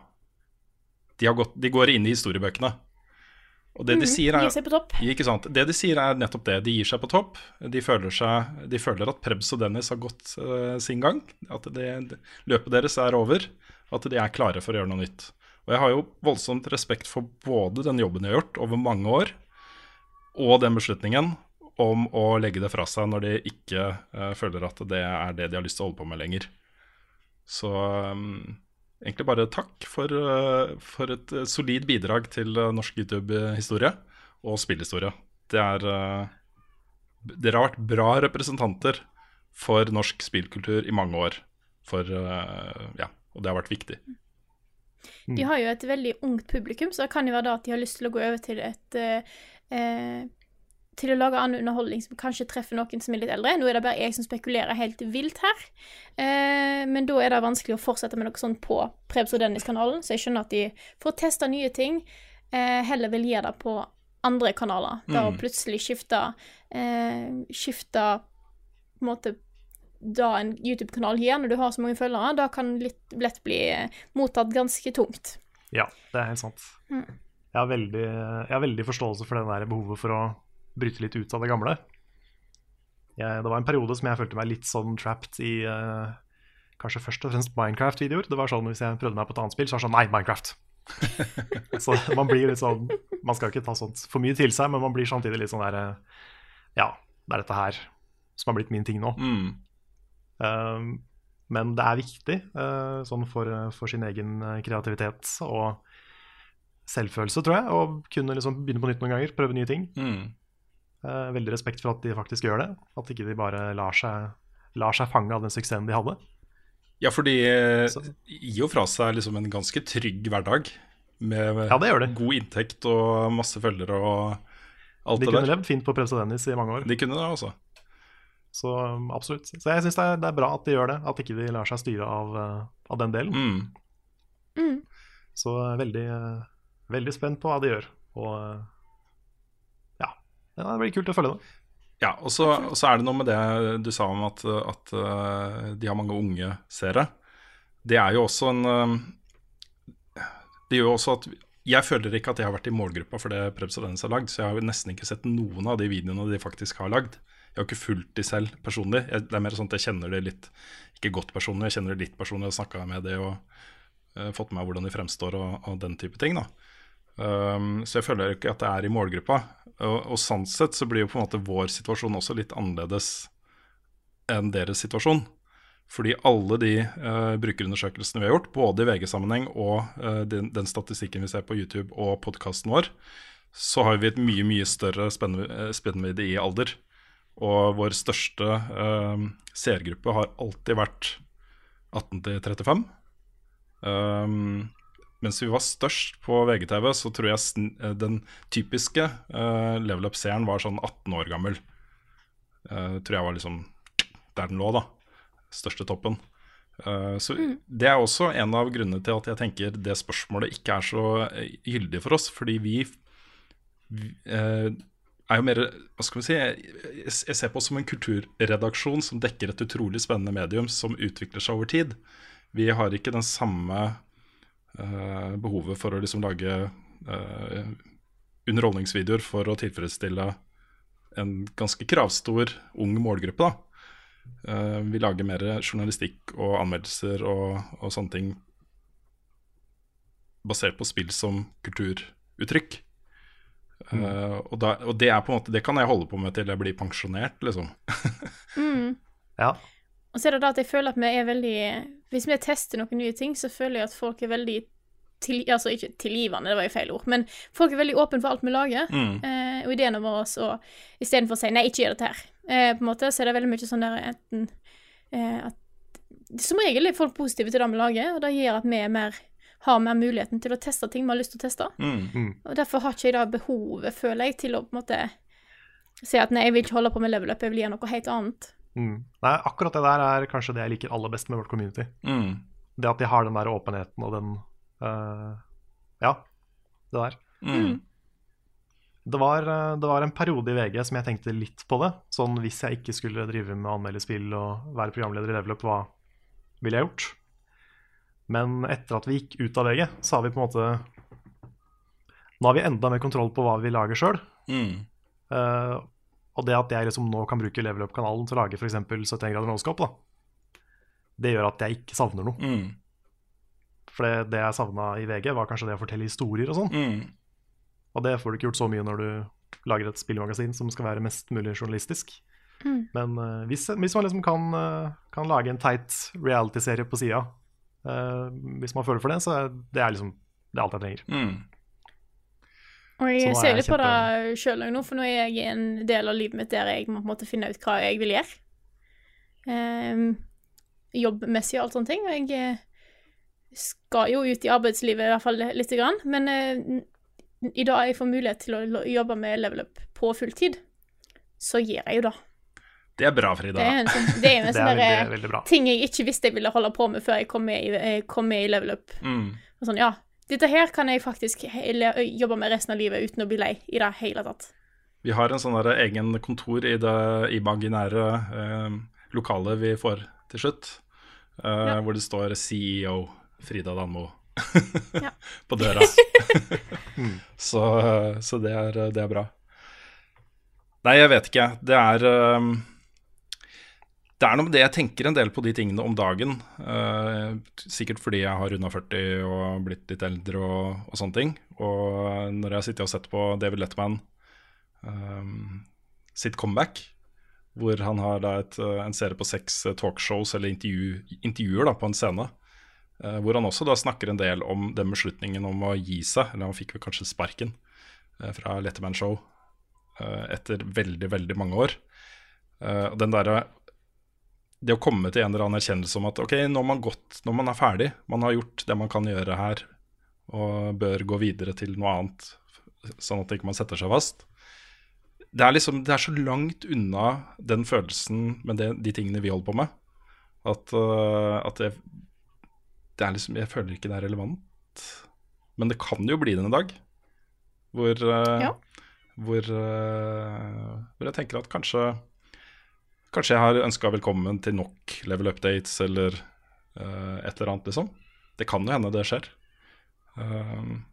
De, gått, de, går inn i historiebøkene. Og det de mm, sier er Gir seg på topp. Ikke sant. Det de sier er nettopp det. De gir seg på topp. De føler, seg, de føler at Prebz og Dennis har gått sin gang. At det, løpet deres er over at de er klare for å gjøre noe nytt. Og jeg har jo voldsomt respekt for både den jobben de har gjort over mange år, og den beslutningen om å legge det fra seg når de ikke uh, føler at det er det de har lyst til å holde på med lenger. Så um, egentlig bare takk for, uh, for et uh, solid bidrag til norsk YouTube-historie og spillhistorie. Det er Dere har vært bra representanter for norsk spillkultur i mange år. For ja, og det har vært viktig. De har jo et veldig ungt publikum, så det kan jo være da at de har lyst til å gå over til et eh, Til å lage annen underholdning som kanskje treffer noen som er litt eldre. Nå er det bare jeg som spekulerer helt vilt her. Eh, men da er det vanskelig å fortsette med noe sånt på Prebz og Dennis-kanalen, så jeg skjønner at de får testa nye ting, eh, heller vil gjøre det på andre kanaler. Da mm. plutselig skifte eh, Skifte på en måte da en YouTube-kanal gir, når du har så mange følgere, da kan litt lett bli eh, mottatt ganske tungt. Ja, det er helt sant. Mm. Jeg, har veldig, jeg, har veldig, forståelse for det der behovet for å bryte litt ut av det gamle. Jeg, det var en periode som jeg følte meg litt sånn trapped i uh, kanskje først og fremst Minecraft-videoer. Det var sånn Hvis jeg prøvde meg på et annet spill, så var det sånn Nei, Minecraft! [LAUGHS] så man blir litt sånn Man skal ikke ta sånt for mye til seg, men man blir samtidig litt sånn der uh, Ja, det er dette her som har blitt min ting nå. Mm. Ehm, men det er viktig uh, sånn for, for, sin egen eh, kreativitet og selvfølelse, tror jeg, Og kunne liksom begynne på nytt noen ganger, prøve nye ting. Mm. Eh, veldig respekt for at de faktisk gjør det, at ikke de bare lar seg, lar seg fange av den suksessen de hadde. Ja, for de gir jo fra seg liksom en ganske trygg hverdag. Med ja, god inntekt og masse følgere og alt de det der. De kunne levd fint på Presse Dennis i mange år. De kunne det, også. Så um, absolutt. Så jeg syns det, det, er bra at de gjør det. At ikke de lar seg styre av, uh, av den delen. Mm. Mm. Så uh, veldig, uh, veldig spent på hva de gjør. Og ja, det blir kult å følge det. Ja, og så, og så er det noe med det du sa om at, at de har mange unge seere. Det er jo også en Det gjør jo også at jeg føler ikke at jeg har vært i målgruppa for det Prebz og Dennis har lagd, så jeg har nesten ikke sett noen av de videoene de faktisk har lagd. Jeg har ikke fulgt de selv personlig. Jeg, det er mer sånn at jeg kjenner det litt Ikke godt personlig, jeg kjenner det litt personlig og snakka med det og uh, fått med meg hvordan de fremstår og, og den type ting. da um, Så jeg føler ikke at det er i målgruppa. Og, og sånn sett så blir jo på en måte vår situasjon også litt annerledes enn deres situasjon. Fordi alle de uh, brukerundersøkelsene vi har gjort, både i VG-sammenheng og uh, den, den, statistikken vi ser på YouTube og podkasten vår, så har vi et mye mye større spennvidde i alder. Og vår største uh, seergruppe har alltid vært 18 til 35. Um, mens vi var størst på VGTV, så tror jeg eh, den typiske uh, level up-seeren var sånn 18 år gammel. Uh, tror jeg var liksom der den lå, da. Største toppen. Uh, så mm. Det er også en av grunnene til at jeg tenker det spørsmålet ikke er så gyldig for oss. Fordi vi, vi er jo mer Hva skal vi si Jeg ser på oss som en kulturredaksjon som dekker et utrolig spennende medium som utvikler seg over tid. Vi har ikke den samme uh, behovet for å liksom lage uh, underholdningsvideoer for å tilfredsstille en ganske kravstor ung målgruppe. Uh, vi lager mer journalistikk og anmeldelser og, og sånne ting basert på spill som kulturuttrykk. Eh, og, da, og det er på en måte Det kan jeg holde på med til jeg blir pensjonert, liksom. [LAUGHS] Ja. Og så er det da at jeg føler at vi er veldig Hvis vi tester noen nye ting, så føler jeg at folk er veldig til, Altså ikke tilgivende, det var jo feil ord, men folk er veldig åpne for alt vi lager. Mm. Eh, og ideene våre, så istedenfor å si 'nei, ikke gjør dette her', eh, på en måte, så er det veldig mye sånn der enten eh, at Som regel er folk positive til det vi lager, og det gjør at vi er mer, har mer muligheten til å teste ting vi har lyst til å teste. Mm. Og derfor har ikke jeg da behovet, føler jeg, til å på en måte si at nei, jeg vil ikke holde på med level up, jeg vil gjøre noe helt annet. Mm. Nei, akkurat det der er kanskje det jeg liker aller best med vårt community. Mm. Det at de har den der åpenheten og den uh, Ja, det der. Mm. Det var, eh, det var en periode i VG som jeg tenkte litt på det. Sånn hvis jeg ikke skulle drive med å anmelde spill og være programleder i Level Up, hva ville jeg gjort? Men etter at vi gikk ut av VG, så har vi på en måte Nå har vi enda mer kontroll på hva vi lager sjøl. Mm. Og det at jeg liksom nå kan bruke Level Up-kanalen til å lage f.eks. 71 grader nåskap, da, det gjør at jeg ikke savner noe. Mm. For det, det jeg savna i VG, var kanskje det å fortelle historier og sånn. Mm. Og det får du ikke gjort så mye når du lager et spillmagasin som skal være mest mulig journalistisk. Mm. Men uh, hvis, hvis man liksom kan, uh, kan lage en teit reality-serie på sida, hvis man føler for det, så er det er liksom det er alt jeg trenger. Og jeg er ser litt på det sjøl nå, for nå er jeg i en del av livet mitt der jeg må finne ut hva jeg vil gjøre. Um, jobbmessig og alt sånne ting. Og jeg eh, skal jo ut i arbeidslivet i hvert fall lite grann. Men uh, i dag jeg får mulighet til å jobbe med level up på fulltid, så gjør jeg jo det. Det er bra, Frida. Det er en sånn, det er en en [LAUGHS] Det sånn er veldig, veldig ting jeg ikke visste jeg ville holde på med før jeg kom med i, kom med i level up. Mm. Og sånn, ja, dette her kan jeg faktisk jobbe med resten av livet uten å bli lei i det hele tatt. Vi har en sånn egen kontor i det imaginære eh, lokalet vi får til slutt, eh, Ja. hvor det står CEO Frida Danmo [LAUGHS] på døra. [LAUGHS] så så det, er, det er bra. Nei, jeg vet ikke. Det er eh, Det er noe med det jeg tenker en del på de tingene om dagen. eh, sikkert fordi jeg har runda 40 og blitt litt eldre og, og sånne ting. Og når jeg sitter og sett på David Letman um, sitt comeback, hvor han har et, uh, en serie på seks uh, talkshows eller intervju, intervjuer da, på en scene. uh, hvor han også da snakker en del om den beslutningen om å gi seg, eller han fikk vel kanskje sparken uh, fra Letterman Show etter veldig, veldig mange år. Uh, den derre Det å komme til en eller annen erkjennelse om at ok, når man gått, når man er ferdig, man har gjort det man kan gjøre her, og bør gå videre til noe annet, sånn at ikke man setter seg fast det er liksom, det er så langt unna den følelsen med det, de tingene vi holder på med, at, øh, at jeg, det er liksom Jeg føler ikke det er relevant. Men det kan jo bli det en dag. Hvor, øh, Ja. hvor, øh, hvor jeg tenker at kanskje Kanskje jeg har ønska velkommen til nok level updates eller uh, et eller annet, liksom. Det kan jo hende det skjer. Um,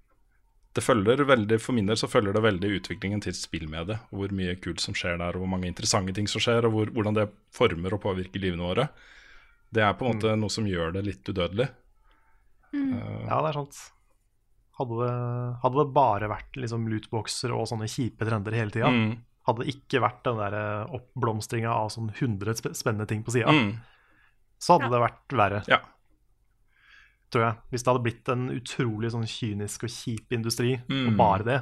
det følger veldig, For min del så følger det veldig utviklingen til spillmediet. og Hvor mye kult som skjer der, og hvor mange interessante ting som skjer, og hvor, hvordan det former og påvirker livene våre. Det er på en måte noe som gjør det litt udødelig. Uh, Ja, det er sant. Hadde det, hadde det bare vært liksom lootboxer og sånne kjipe trender hele tida, mm, hadde det ikke vært den der oppblomstringa av sånn 100 spennende ting på sida, mm, så hadde Ja. det vært verre, ja. tror jeg. Hvis det hadde blitt en utrolig sånn kynisk og kjip industri, Mm. og bare det,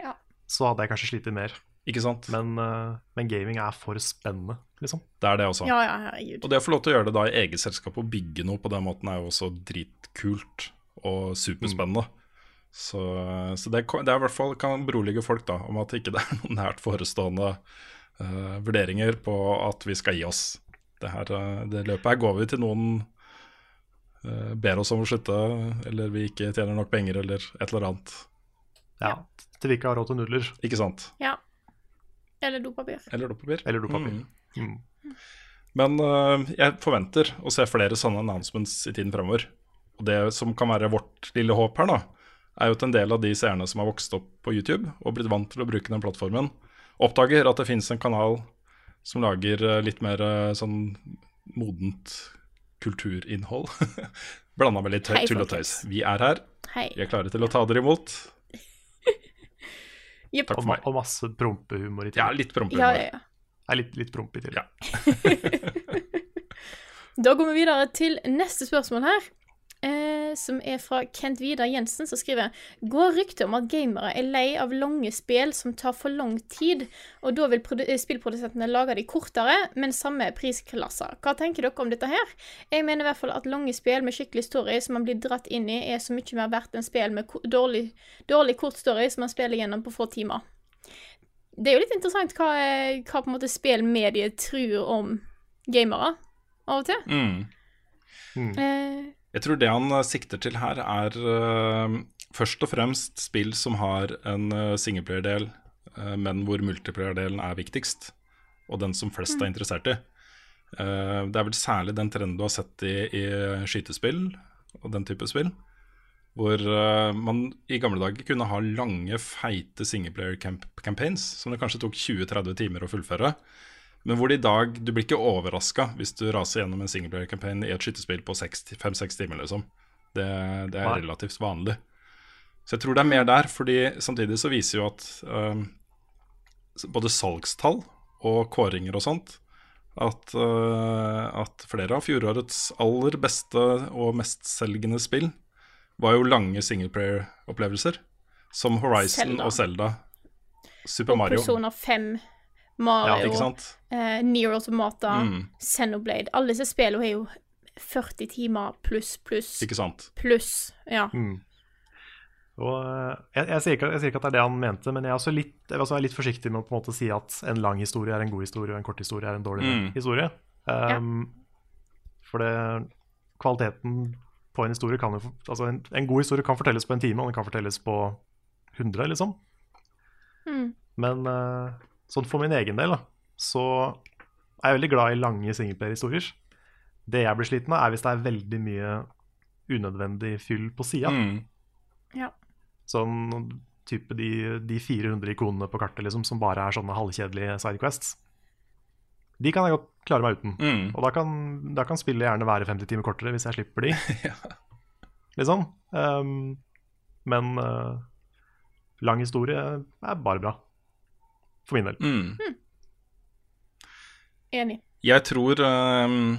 Ja. så hadde jeg kanskje slitt mer. Ikke sant? Men, eh, men gaming er for spennende, liksom. Det er det også. Ja, ja. Og det å få lov til å gjøre det da i eget selskap og bygge noe på den måten er jo også dritkult og superspennende. Så, så det, det er i hvert fall kan berolige folk da om at det ikke er noen nært forestående uh, vurderinger på at vi skal gi oss. Det, her, eh, det løpet her går vi til noen uh, ber oss om å slutte, eller vi ikke tjener nok penger, eller et eller annet. Ja. Til vi ikke har råd til nudler. Ikke sant? Ja. Eller dopapir. Eller dopapir. Eller dopapir. Mm. Mm. Men uh, jeg forventer å se flere sånne announcements i tiden fremover. Og det som kan være vårt lille håp her, da, er jo at en del av de seerne som har vokst opp på YouTube og blitt vant til å bruke den plattformen, oppdager at det finnes en kanal som lager øh, litt mer øh, sånn modent kulturinnhold. [LAUGHS] Blanda med litt Hei, tull og tøys. Vi er her, Hei. vi er klare til å ta dere imot. [LAUGHS] Jepp. Og, meg. og masse prompehumor i Ja, litt prompehumor. Ja, ja, ja. Nei, litt, litt promp i tillegg. Ja. [LAUGHS] Da går vi videre til neste spørsmål her. Eh, som er fra Kent Vidar Jensen, som skriver Går ryktet om at gamere er lei av lange spill som tar for lang tid, og da vil eh, spillprodusentene lage de kortere, men samme prisklasser. Hva tenker dere om dette her? Jeg mener i hvert fall at lange spill med skikkelig story som man blir dratt inn i, er så mye mer verdt enn spill med dårlig, dårlig kort story som man spiller gjennom på få timer. Det er jo litt interessant hva, eh, hva på en måte spillmediet tror om gamere, av og til. Mm. Eh, Jeg tror det han eh, sikter til her, er uh, først og fremst spill som har en uh, singleplayer-del, uh, men hvor multiplayer-delen er viktigst, og den som flest er interessert i. Det er vel særlig den trenden du har sett i, i skytespill og den type spill, hvor man i gamle dager kunne ha lange, feite singleplayer-campaigns, som det kanskje tok 20-30 timer å fullføre. Men hvor det i dag Du blir ikke overraska hvis du raser gjennom en singleplayer-campaign i et skytterspill på fem-seks timer, liksom. Det, det er relativt vanlig. Så jeg tror det er mer der, fordi samtidig så viser jo at um, både salgstall og kåringer og sånt at, uh, at flere av fjorårets aller beste og mestselgende spill var jo lange singleplayer-opplevelser, som Horizon Zelda. og Zelda. Super og Mario. Persona 5, Ja, Mario, ja, eh, Nier Automata, Mm. Xenoblade. Alle disse spillene er jo 40 timer pluss, pluss, Ikke sant? pluss. Ja. Mm. Og eh, jeg, jeg, sier ikke, jeg sier ikke at det er det han mente, men jeg, er også litt, jeg er også litt forsiktig med å på en måte si at en lang historie er en god historie, og en kort historie er en dårlig Mm. historie. Um, For det, kvaliteten på en historie kan jo Altså, en, en god historie kan fortelles på en time, og den kan fortelles på 100, liksom. Mm. Men eh, sånn for min egen del, da, så er jeg veldig glad i lange singleplayer-historier. Det jeg blir sliten av, er hvis det er veldig mye unødvendig fyll på sida. Mm. ja. Sånn type de, de 400 ikonene på kartet liksom, som bare er sånne halvkjedelige sidequests. De kan jeg godt klare meg uten. Mm. Og da kan, da kan spillet gjerne være 50 timer kortere hvis jeg slipper de. [LAUGHS] Ja. Liksom. Um, men uh, lang historie er bare bra. For min del. Mm. Enig. Jeg tror ehm,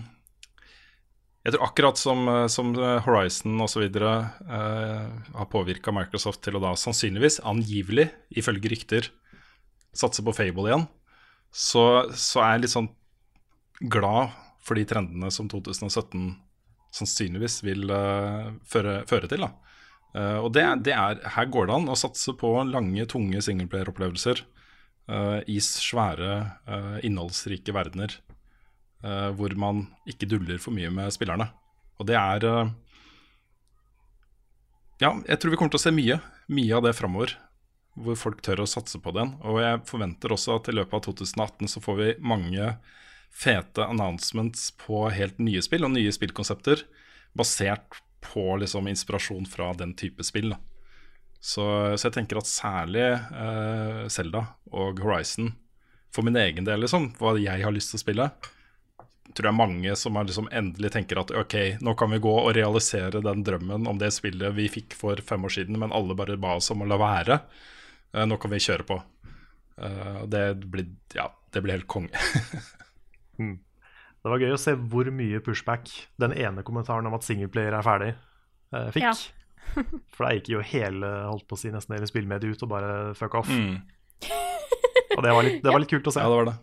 Jeg tror akkurat som, eh, som Horizon osv. Uh, har påvirka Microsoft til å da sannsynligvis, angivelig, ifølge rykter, satse på Fable igjen, så, så er jeg litt sånn glad for de trendene som 2017 sannsynligvis vil uh, føre, føre til. da. Uh, og det, det er, Her går det an å satse på lange, tunge singleplayer-opplevelser eh, i svære, eh, innholdsrike verdener eh, hvor man ikke duller for mye med spillerne. Og det er eh, Ja, jeg tror vi kommer til å se mye, mye av det framover. Hvor folk tør å satse på den. Og jeg forventer også at i løpet av 2018 så får vi mange fete announcements på helt nye spill og nye spillkonsepter basert på liksom inspirasjon fra den type spill. Da. Så, så jeg tenker at særlig uh, Zelda og Horizon, for min egen del, liksom, hva jeg har lyst til å spille, tror jeg mange som er liksom endelig tenker at ok, nå kan vi gå og realisere den drømmen om det spillet vi fikk for fem år siden, men alle bare ba oss om å la være. Uh, nå kan vi kjøre på. Uh, det blir, ja, det blir helt konge. [LAUGHS] Det var gøy å se hvor mye pushback den ene kommentaren om at singleplayer er ferdig, uh, fikk. Ja. [LAUGHS] For da gikk jo hele holdt på å si nesten hele spillmediet ut og bare fuck off. Mm. Og det var, litt, det var litt kult å se. Ja, det var det.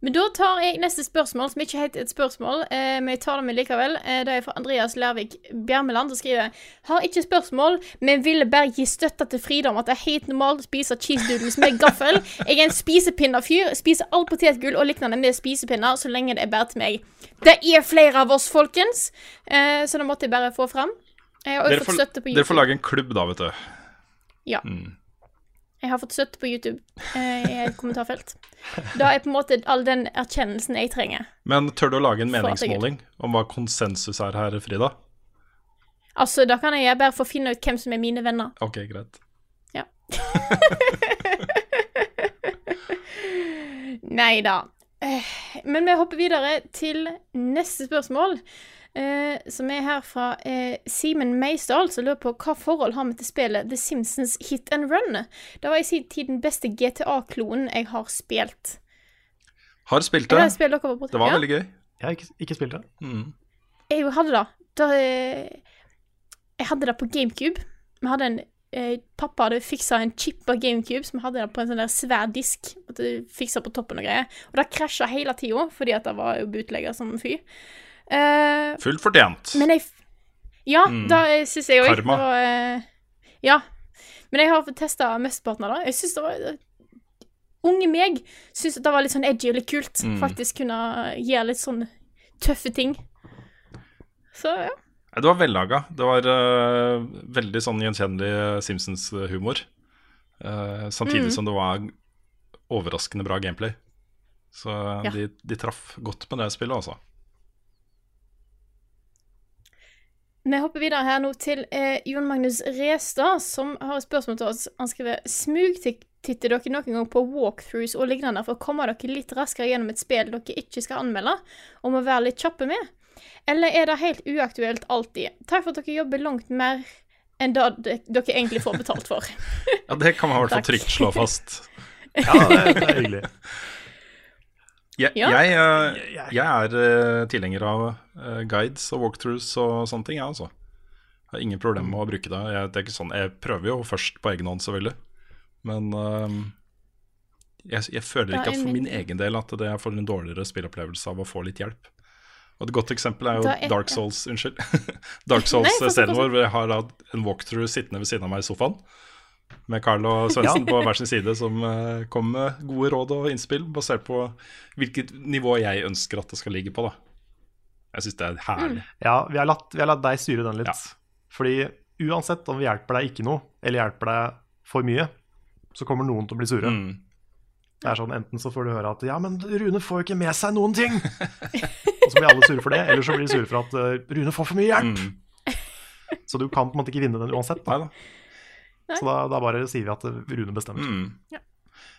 Men da tar jeg neste spørsmål, som ikke heter et spørsmål, eh, men jeg tar det med likevel. Eh, det er fra Andreas Lærvik Bjermeland, som skriver Har ikke spørsmål, men ville bare gi støtte til Frida om at det er helt normalt å spise cheese doodles med gaffel. Jeg er en spisepinnafyr, Spiser alt potetgull og lignende med spisepinner så lenge det er bare til meg. Det er flere av oss, folkens, eh, så da måtte jeg bare få fram. Jeg har også Dere fått støtte på dere får lage en klubb da, vet du. Ja. Mm. Jeg har fått støtte på YouTube eh, i et kommentarfelt. Da er på en måte all den erkjennelsen jeg trenger. Men tør du å lage en meningsmåling om hva konsensus er her, Frida? Altså, da kan jeg bare få finne ut hvem som er mine venner. Ok, greit. [LAUGHS] Nei da. Eh, Men vi hopper videre til neste spørsmål. Eh, som er her fra eh, Simen Meisdal, som lurer på hva forhold har vi til spillet The Simpsons Hit and Run. Det var i sin tid den beste GTA-klonen jeg har spilt. Har spilt det. dere var? Det var veldig gøy. Jeg har ikke, ikke spilt det. Mm. Jeg hadde det. Da, eh, jeg hadde det på GameCube. Vi hadde en eh, Pappa hadde fiksa en chip av GameCube som hadde det på en sånn der svær disk. Fiksa på toppen og greier. Og det krasja hele tida, fordi at det var jo bootlegger som fy. Eh, Fullt fortjent. men jeg Ja, Mm. da syns jeg òg. Karma. Og, var, eh, ja. Men jeg har fått testa mesteparten av det. Jeg synes det var Unge meg syns det var litt sånn edgy og litt kult. Mm. Faktisk kunne gjøre litt sånn tøffe ting. Så ja. Det var vellaga. Det var veldig sånn gjenkjennelig Simpsons-humor. Samtidig Mm. som det var overraskende bra gameplay. Så Ja. de, de traff godt med det spillet, altså. Vi hopper videre her nå til eh, Jon Magnus Restad, som har et spørsmål til oss. Han skriver Smugtitter dere noen gang på walkthroughs og lignende for å komme dere litt raskere gjennom et spill dere ikke skal anmelde, og må være litt kjappe med? Eller er det helt uaktuelt alltid? Takk for at dere jobber langt mer enn det dere egentlig får betalt for. [LAUGHS] Ja, Det kan man i hvert fall trygt slå fast. Ja, det, det er hyggelig. [LAUGHS] Jeg, Ja. jeg, eh, jeg er eh, tilhenger av eh, guides og walkthroughs og sånne ting, jeg, altså. Jeg har ingen problemer med å bruke det. Jeg, det er ikke sånn, jeg prøver jo først på egen hånd, selvfølgelig. Men eh, jeg, jeg føler ikke er at for min- egen del at det jeg får en dårligere spillopplevelse av å få litt hjelp. Og Et godt eksempel er jo er- Dark Souls, unnskyld. [LAUGHS] Dark Nei, Souls-serien vår, hvor jeg har hatt en walkthrough sittende ved siden av meg i sofaen. Med Carl og Svendsen på hver sin side, som eh, kom med gode råd og innspill basert på hvilket nivå jeg ønsker at det skal ligge på. da Jeg syns det er herlig. Ja, vi har, latt, vi har latt deg styre den litt. Ja. Fordi uansett om vi hjelper deg ikke noe, eller hjelper deg for mye, så kommer noen til å bli sure. Mm. Det er sånn, Enten så får du høre at 'ja, men Rune får jo ikke med seg noen ting'. [LAUGHS] og så blir alle sure for det. Eller så blir de sure for at eh, 'Rune får for mye hjelp'. Mm. Så du kan på en måte ikke vinne den uansett. Da. Nei da. Så da, da bare sier vi at Rune bestemmer. Mm. Ja.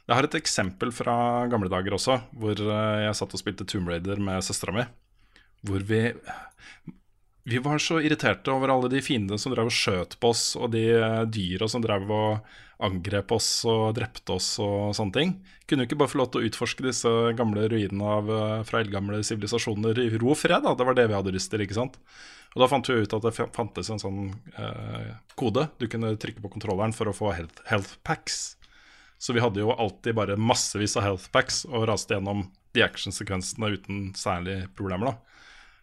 Jeg har et eksempel fra gamle dager også, hvor eh, jeg satt og spilte Tomb Raider med søstera mi. Hvor vi Vi var så irriterte over alle de fiendene som drev og skjøt på oss, og de eh, dyra som drev og angrep oss og drepte oss og sånne ting. Kunne jo ikke bare få lov til å utforske disse gamle ruinene av, eh, fra eldgamle sivilisasjoner i ro og fred, da. Det var det vi hadde lyst til, ikke sant. Og da fant vi ut at det fantes en sånn eh, kode du kunne trykke på kontrolleren for å få health, health packs. Så vi hadde jo alltid bare massevis av health packs og raste gjennom de actionsekvensene uten særlig problemer. da.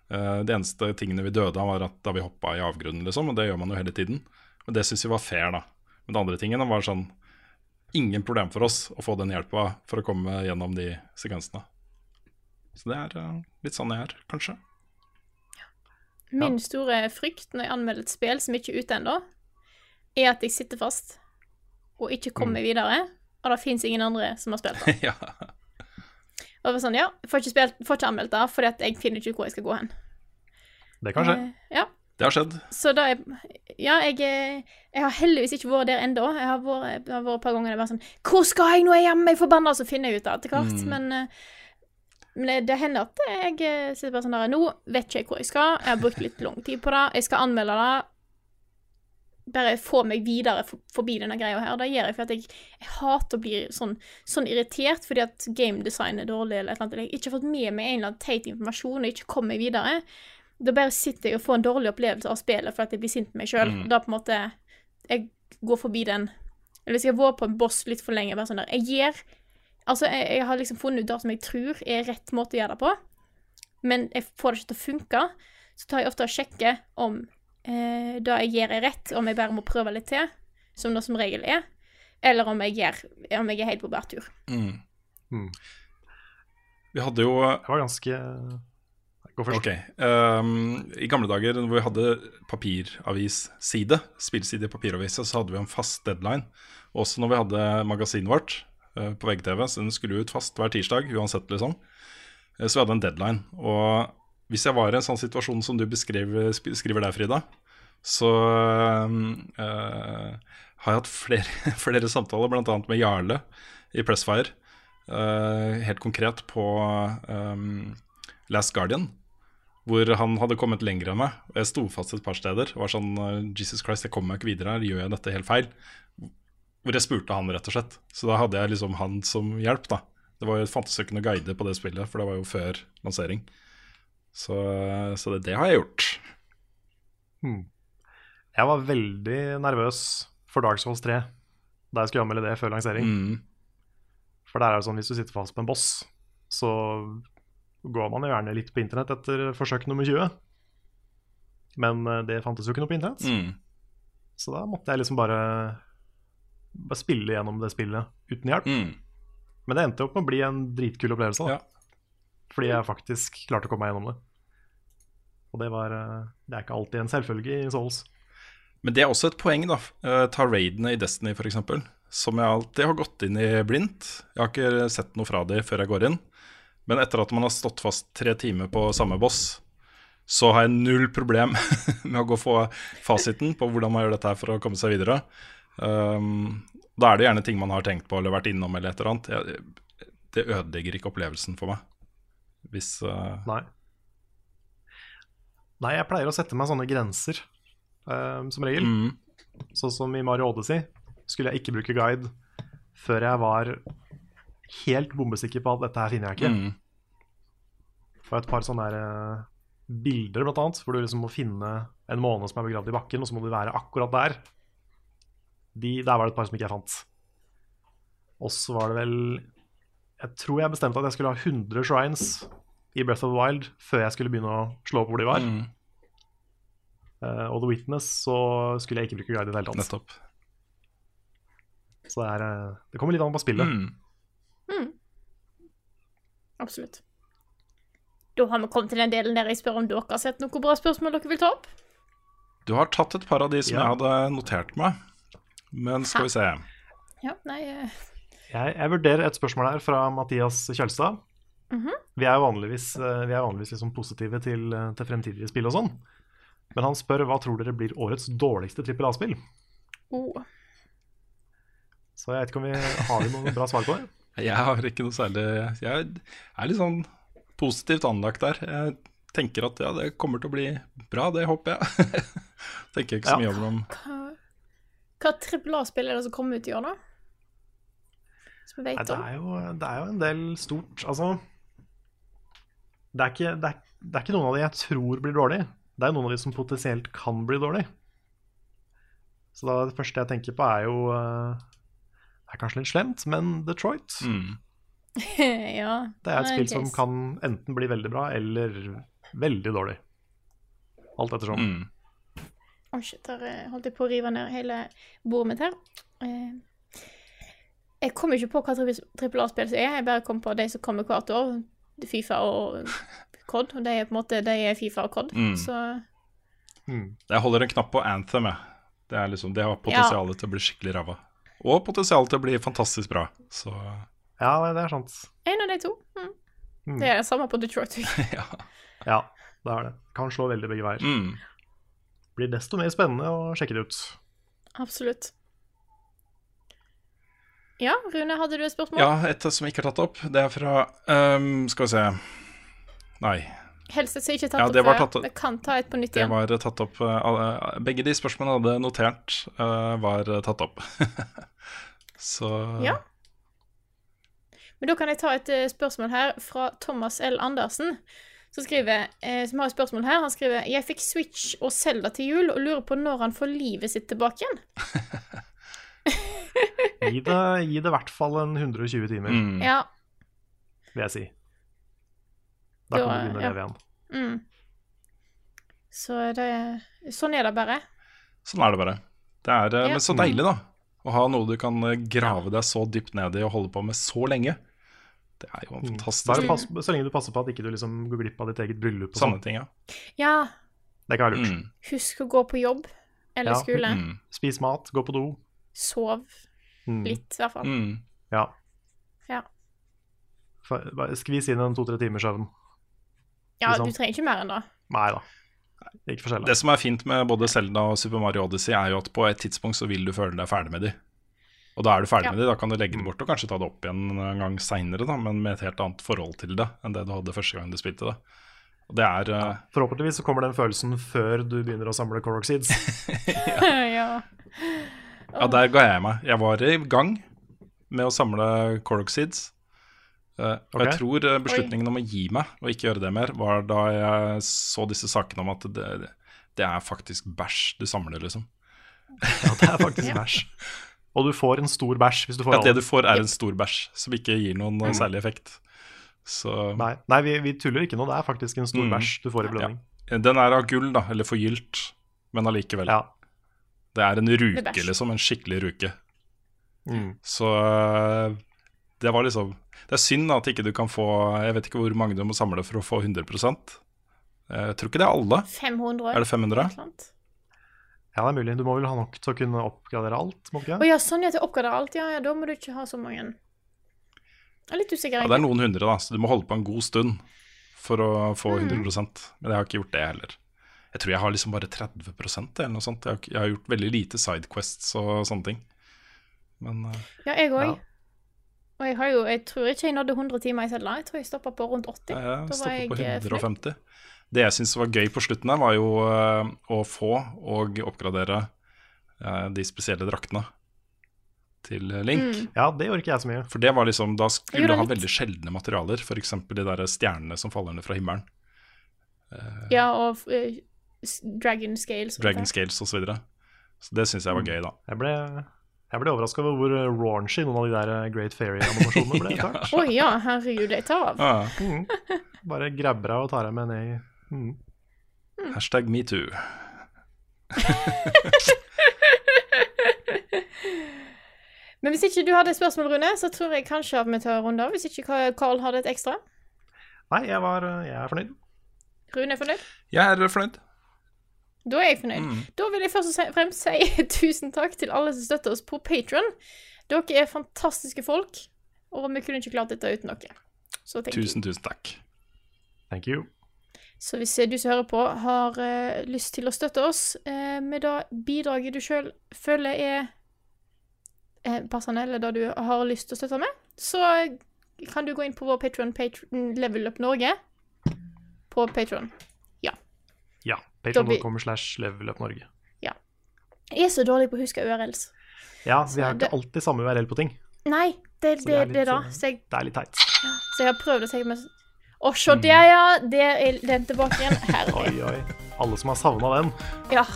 Eh, de eneste tingene vi døde av, var at da vi hoppa i avgrunnen, liksom. Og det gjør man jo hele tiden. Men det syns vi var fair, da. Men de andre tingene var sånn Ingen problem for oss å få den hjelpa for å komme gjennom de sekvensene. Så det er eh, litt sånn jeg er, kanskje. Min store frykt når jeg anmelder et spill som ikke er ute ennå, er at jeg sitter fast og ikke kommer Mm. videre, og det fins ingen andre som har spilt det. [LAUGHS] ja. Og det var sånn, ja, jeg får ikke, spilt, får ikke anmeldt det fordi jeg finner ikke hvor jeg skal gå hen. Det kan skje. Eh, ja, Det har skjedd. så da er Ja, jeg, jeg har heldigvis ikke vært der ennå. Jeg har vært, jeg har vært et par ganger og vært sånn Hvor skal jeg nå? Jeg er hjemme, jeg er forbanna! Så finner jeg ut det etter hvert. Mm. Men, eh, men det, hender at jeg eh, sitter bare sånn der Nå vet ikke jeg hvor jeg skal. Jeg har brukt litt lang tid på det. Jeg skal anmelde det. Bare få meg videre forbi denne greia her. Det gjør jeg fordi jeg, jeg hater å bli sånn, sånn irritert fordi at gamedesign er dårlig, eller et eller annet. Jeg har ikke fått med meg en eller annen teit informasjon og ikke kommet meg videre. Da bare sitter jeg og får en dårlig opplevelse av spillet for at jeg blir sint på meg sjøl. Mm. Da på en måte Jeg går forbi den. Eller hvis jeg har vært på en boss litt for lenge, bare sånn der Jeg gjør Altså, jeg, jeg har liksom funnet ut det som jeg tror er rett måte å gjøre det på, men jeg får det ikke til å funke. Så tar jeg ofte og sjekker om eh, det jeg gjør, er rett, om jeg bare må prøve litt til, som det som regel er, eller om jeg, gjør, om jeg er helt på bærtur. Mm. Mm. Vi hadde jo Det var ganske Gå først. Ok. Um, I gamle dager hvor vi hadde papiravisside, spillside i papiravisa, så hadde vi en fast deadline. Også når vi hadde magasinet vårt på VGTV, så den skulle ut fast hver tirsdag uansett, liksom. Eh, så vi hadde en deadline. Og hvis jeg var i en sånn situasjon som du beskriver, sp- skriver der, Frida, så øh, har jeg hatt flere, [LAUGHS] flere samtaler, bl.a. med Jarle i Pressfire. Uh, helt konkret på um, Last Guardian. hvor han hadde kommet lenger enn meg. Jeg sto fast et par steder. Og var sånn eh, Jesus Christ, jeg kommer meg ikke videre her. Gjør jeg dette helt feil? Hvor jeg spurte han, rett og slett. Så da hadde jeg liksom han som hjelp, da. Det var jo fantes ikke noe guide på det spillet, for det var jo før lansering. Så, så det, det har jeg gjort. Jeg var veldig nervøs for Dark Souls 3 da jeg skulle anmelde det før lansering. Mm. For der er det sånn hvis du sitter fast på en boss, så går man jo gjerne litt på internett etter forsøk nummer 20. Men eh, det fantes jo ikke noe på internett, Mm. så da måtte jeg liksom bare, bare spille gjennom det spillet uten hjelp. Mm. Men det endte opp med å bli en dritkul opplevelse, da. Ja. Fordi jeg faktisk klarte å komme meg gjennom det. Og det var eh, Det er ikke alltid en selvfølge i Souls. Men det er også et poeng, da. Eh, ta raidene i Destiny, f.eks. Som jeg alltid har gått inn i blindt. Jeg har ikke sett noe fra de før jeg går inn. Men etter at man har stått fast tre timer på samme boss, så har jeg null problem [LAUGHS] med å gå og få fasiten på hvordan man gjør dette her for å komme seg videre. Um, da er det gjerne ting man har tenkt på eller vært innom eller et eller annet. Jeg, det ødelegger ikke opplevelsen for meg. Hvis uh... Nei. Nei, jeg pleier å sette meg sånne grenser, eh, som regel. mm, Sånn som i Mario Odyssey skulle jeg ikke bruke guide før jeg var helt bombesikker på at dette her finner jeg ikke. mm, For et par sånne der, eh, bilder, blant annet, hvor du liksom må finne en måne som er begravd i bakken, og så må du være akkurat der. De, der var det et par som ikke jeg fant. Og så var det vel Jeg tror jeg bestemte at jeg skulle ha 100 shrines i Breath of the Wild før jeg skulle begynne å slå opp hvor de var. mm, Uh, og The Witness så skulle jeg ikke bruke guide i det hele tatt. nettopp. Så det, er, eh, det kommer litt an på spillet. Mm. Absolutt. Da har vi kommet til den delen der jeg spør om dere har sett noen bra spørsmål dere vil ta opp. Du har tatt et par av de som Ja. jeg hadde notert meg. Men skal vi se. Ja, nei eh, Jeg, jeg vurderer et spørsmål her fra Mathias Kjølstad. Vi er jo vanligvis, eh, vi er vanligvis liksom positive til, eh, til fremtidige spill og sånn. Men han spør hva tror dere blir årets dårligste trippel A-spill. oh. Så jeg vet ikke om vi har vi noe bra svar på det. [LAUGHS] Jeg har ikke noe særlig Jeg er litt sånn positivt anlagt der. Jeg tenker at ja, det kommer til å bli bra, det håper jeg. [LAUGHS] tenker ikke så Ja. mye over det om Hva, trippel A-spill er det som kommer ut i år, da? Som vi Nei, det, er jo, det er jo en del stort Altså det er, ikke, det, er, det er ikke noen av de jeg tror blir dårlig. Det er noen av de som potensielt kan bli dårlig. Så da, det første jeg tenker på, er jo eh, Det er kanskje litt slemt, men Detroit. mm. [LAUGHS] ja. Det er et spill som kan enten bli veldig bra eller veldig dårlig. Alt ettersom. Mm. Oi, shit, der eh, holdt jeg på å rive ned hele bordet mitt her. Eh, jeg kommer ikke på hva trippel- A-spill er, jeg bare kom på de som kommer hvert år. Fifa og COD, og de er på en måte de er Fifa og COD. Mm. Så Jeg holder en knapp på Anthem, jeg. Det, er liksom, det har potensial til å bli skikkelig ræva. Og potensial til å bli fantastisk bra. Så Ja, det er sant. en av de to. Mm. Mm. Det er det samme på Detroit. [LAUGHS] ja. Ja, det er det. Kan slå veldig begge veier. Mm. Blir desto mer spennende å sjekke det ut. Absolutt. Ja, Rune, hadde du et spørsmål? ja, et som ikke er tatt opp, det er fra um, Skal vi se Nei. Helst et som ikke er tatt Ja, det opp før. tatt opp. Kan ta et på nytt igjen. Det var tatt opp eh, Begge de spørsmålene jeg hadde notert, eh, var tatt opp. [LAUGHS] Så Ja. Men da kan jeg ta et eh, spørsmål her fra Thomas L. Andersen. Som, skriver, eh, som har et spørsmål her. Han skriver Jeg fikk Switch og Zelda til jul og lurer på når han får livet sitt tilbake igjen. [LAUGHS] Gi det, i hvert fall en 120 timer, mm. Ja. vil jeg si. Da kan du begynne å leve igjen. Mm. Så det Sånn er det bare. Sånn er det bare. Det er eh, Ja. men så deilig, da. Å ha noe du kan eh, grave deg så dypt ned i og holde på med så lenge. Det er jo Mm. fantastisk. Bare pass, så lenge du passer på at ikke du liksom går glipp av ditt eget bryllup. Og Sånne sånn. ting, ja. Ja, Det kan være lurt. Mm. husk å gå på jobb eller Ja. skole. Mm. Spis mat, gå på do. Sov Mm. litt, i hvert fall. Mm. Ja. Ja. Skvis inn en to-tre timers søvn. Ja, Liksom. du trenger ikke mer enn det. Nei da. Ikke forskjellig. Det som er fint med både Selda og Super Mario Odyssey, er jo at på et tidspunkt så vil du føle deg ferdig med de. Og da er du ferdig Ja. med det. da kan du legge det bort og kanskje ta det opp igjen en gang seinere, men med et helt annet forhold til det enn det du hadde første gang du spilte det. Og det er ja, Forhåpentligvis så kommer den følelsen før du begynner å samle Coroxids. [LAUGHS] [LAUGHS] ja. Ja, der ga jeg meg. Jeg var i gang med å samle Coroxids. Uh, og jeg tror beslutningen beslutningen om å gi meg og ikke gjøre det mer, var da jeg så disse sakene om at det, det er faktisk bæsj du samler, liksom. Ja, det er faktisk [LAUGHS] bæsj. Og du får en stor bæsj hvis du får ja, det du får, er en stor bæsj som ikke gir noen mm. særlig effekt. Så Nei, nei vi, vi tuller ikke nå. Det er faktisk en stor Mm. bæsj du får i belønning. den er av gull, da, eller forgylt, men allikevel. Ja. Det er en ruke, liksom. En skikkelig ruke. Mm. Så øh, det var liksom Det er synd at ikke du kan få Jeg vet ikke hvor mange du må samle for å få 100 Jeg tror ikke det er alle. 500. Er det 500? Ja, det er mulig. Du må vel ha nok til å kunne oppgradere alt? må ikke? Å ikke? ja, sånn ja, til å oppgradere alt. Ja, ja, da må du ikke ha så mange. Jeg er litt usikker. Ja, det er noen hundre, da, så du må holde på en god stund for å få Mm. 100 Men jeg har ikke gjort det heller. Jeg tror jeg har liksom bare 30% eller noe sånt. Jeg har, jeg har gjort veldig lite sidequests og sånne ting. Men øh, Ja, jeg òg. Ja. Og jeg har jo Jeg tror ikke jeg nådde 100 timer i Selda. Jeg tror jeg stoppa på rundt 80. jeg Da var stopper jeg på eh, fornøyd. 150. Det jeg syns var gøy på slutten her, var jo øh, å få og oppgradere øh, de spesielle draktene til øh, Link. Mm. Ja, det gjorde ikke jeg så mye. For det var liksom, da skulle du ha veldig sjeldne materialer. F.eks. de der stjernene som faller ned fra himmelen. Ja, og uh, Dragon Scales. Dragon. Scales osv. Så, videre. så det syns jeg var gøy, da. Jeg ble, jeg ble overraska over hvor eh, raunchy noen av de der eh, Great Fairy-animasjonene ble. [LAUGHS] etter hvert. Oi, ja, herregud, jeg tar av. Ja. Mm. Bare grabber av og tar av med ned i mm. hashtag metoo. [LAUGHS] Men hvis ikke du hadde et spørsmål, Rune, så tror jeg kanskje at vi tar en runde av. Hvis ikke Carl hadde et ekstra. Nei, jeg, var, eh, jeg er fornøyd. Rune er fornøyd? Jeg er fornøyd. Da er jeg fornøyd. Mm. Da vil jeg først og fremst si [LAUGHS] tusen takk til alle som støtter oss på Patron. Dere er fantastiske folk, og vi kunne ikke klart dette uten dere. Tusen, tusen takk. Thank you. Så hvis du som hører på har eh, lyst til å støtte oss eh, med det bidraget du sjøl føler er eh, passende, eller det du har lyst til å støtte med, så kan du gå inn på vår Patron, Patron Level Up Norge på Patron. Ja. Da blir- Patreon.com slash Ja. Jeg er så dårlig på å huske URLs. Ja, vi har ikke alltid samme URL på ting. Nei, det, det, det er det, litt, da. eh, Så jeg, Det er litt teit. så jeg har prøvd å tenke meg Å, se der, ja! Der er den tilbake igjen. [LAUGHS] Herlig. Oi, oi. Alle som har savna den. Ja.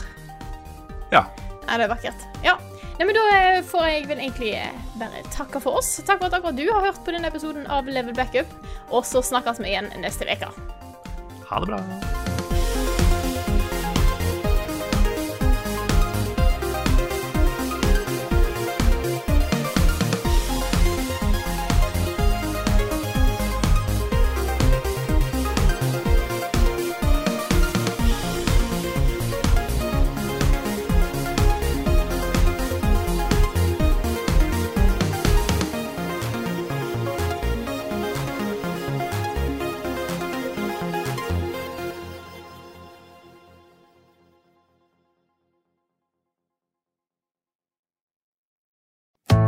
Ja. Ja, det er vakkert. Ja. Nei, men da eh, får jeg vel egentlig eh, bare takke for oss. Takk for at akkurat du har hørt på denne episoden av Level Backup. Og så snakkes vi igjen neste uke. Ha det bra.